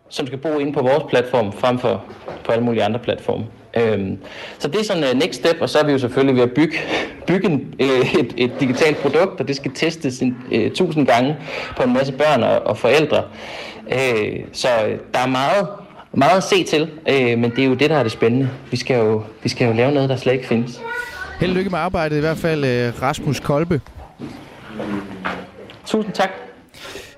[SPEAKER 12] som skal bo inde på vores platform, frem for på alle mulige andre platforme. Øhm, så det er sådan uh, next step, og så er vi jo selvfølgelig ved at bygge, bygge en, uh, et, et digitalt produkt, og det skal testes en, uh, tusind gange på en masse børn og, og forældre. Uh, så der er meget, meget at se til, uh, men det er jo det, der er det spændende. Vi skal jo, vi skal jo lave noget, der slet ikke findes.
[SPEAKER 3] Held lykke med arbejdet i hvert fald, uh, Rasmus Kolbe.
[SPEAKER 12] Tusind tak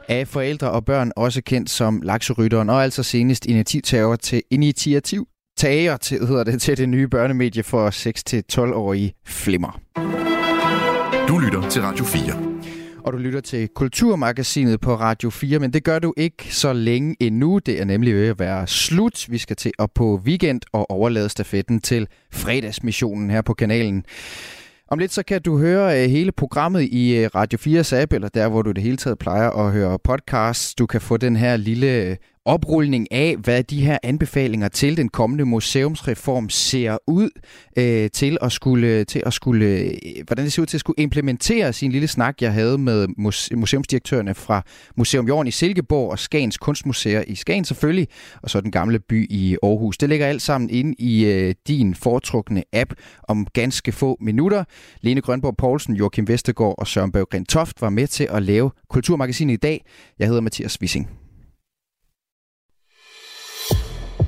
[SPEAKER 3] af forældre og børn, også kendt som lakserytteren, og altså senest initiativ til initiativ tager til, hedder det, til det nye børnemedie for 6-12-årige Flimmer.
[SPEAKER 2] Du lytter til Radio 4.
[SPEAKER 3] Og du lytter til Kulturmagasinet på Radio 4, men det gør du ikke så længe endnu. Det er nemlig ved at være slut. Vi skal til at på weekend og overlade stafetten til fredagsmissionen her på kanalen. Om lidt så kan du høre uh, hele programmet i uh, Radio 4's app, eller der, hvor du det hele taget plejer at høre podcasts. Du kan få den her lille oprulning af, hvad de her anbefalinger til den kommende museumsreform ser ud øh, til at skulle, til at skulle, øh, hvordan det ser ud til at skulle implementere sin lille snak, jeg havde med museumsdirektørerne fra Museum Jorden i Silkeborg og Skagens Kunstmuseer i Skagen selvfølgelig, og så den gamle by i Aarhus. Det ligger alt sammen inde i øh, din foretrukne app om ganske få minutter. Lene Grønborg Poulsen, Joachim Vestergaard og Søren Berggren Toft var med til at lave Kulturmagasinet i dag. Jeg hedder Mathias Wissing.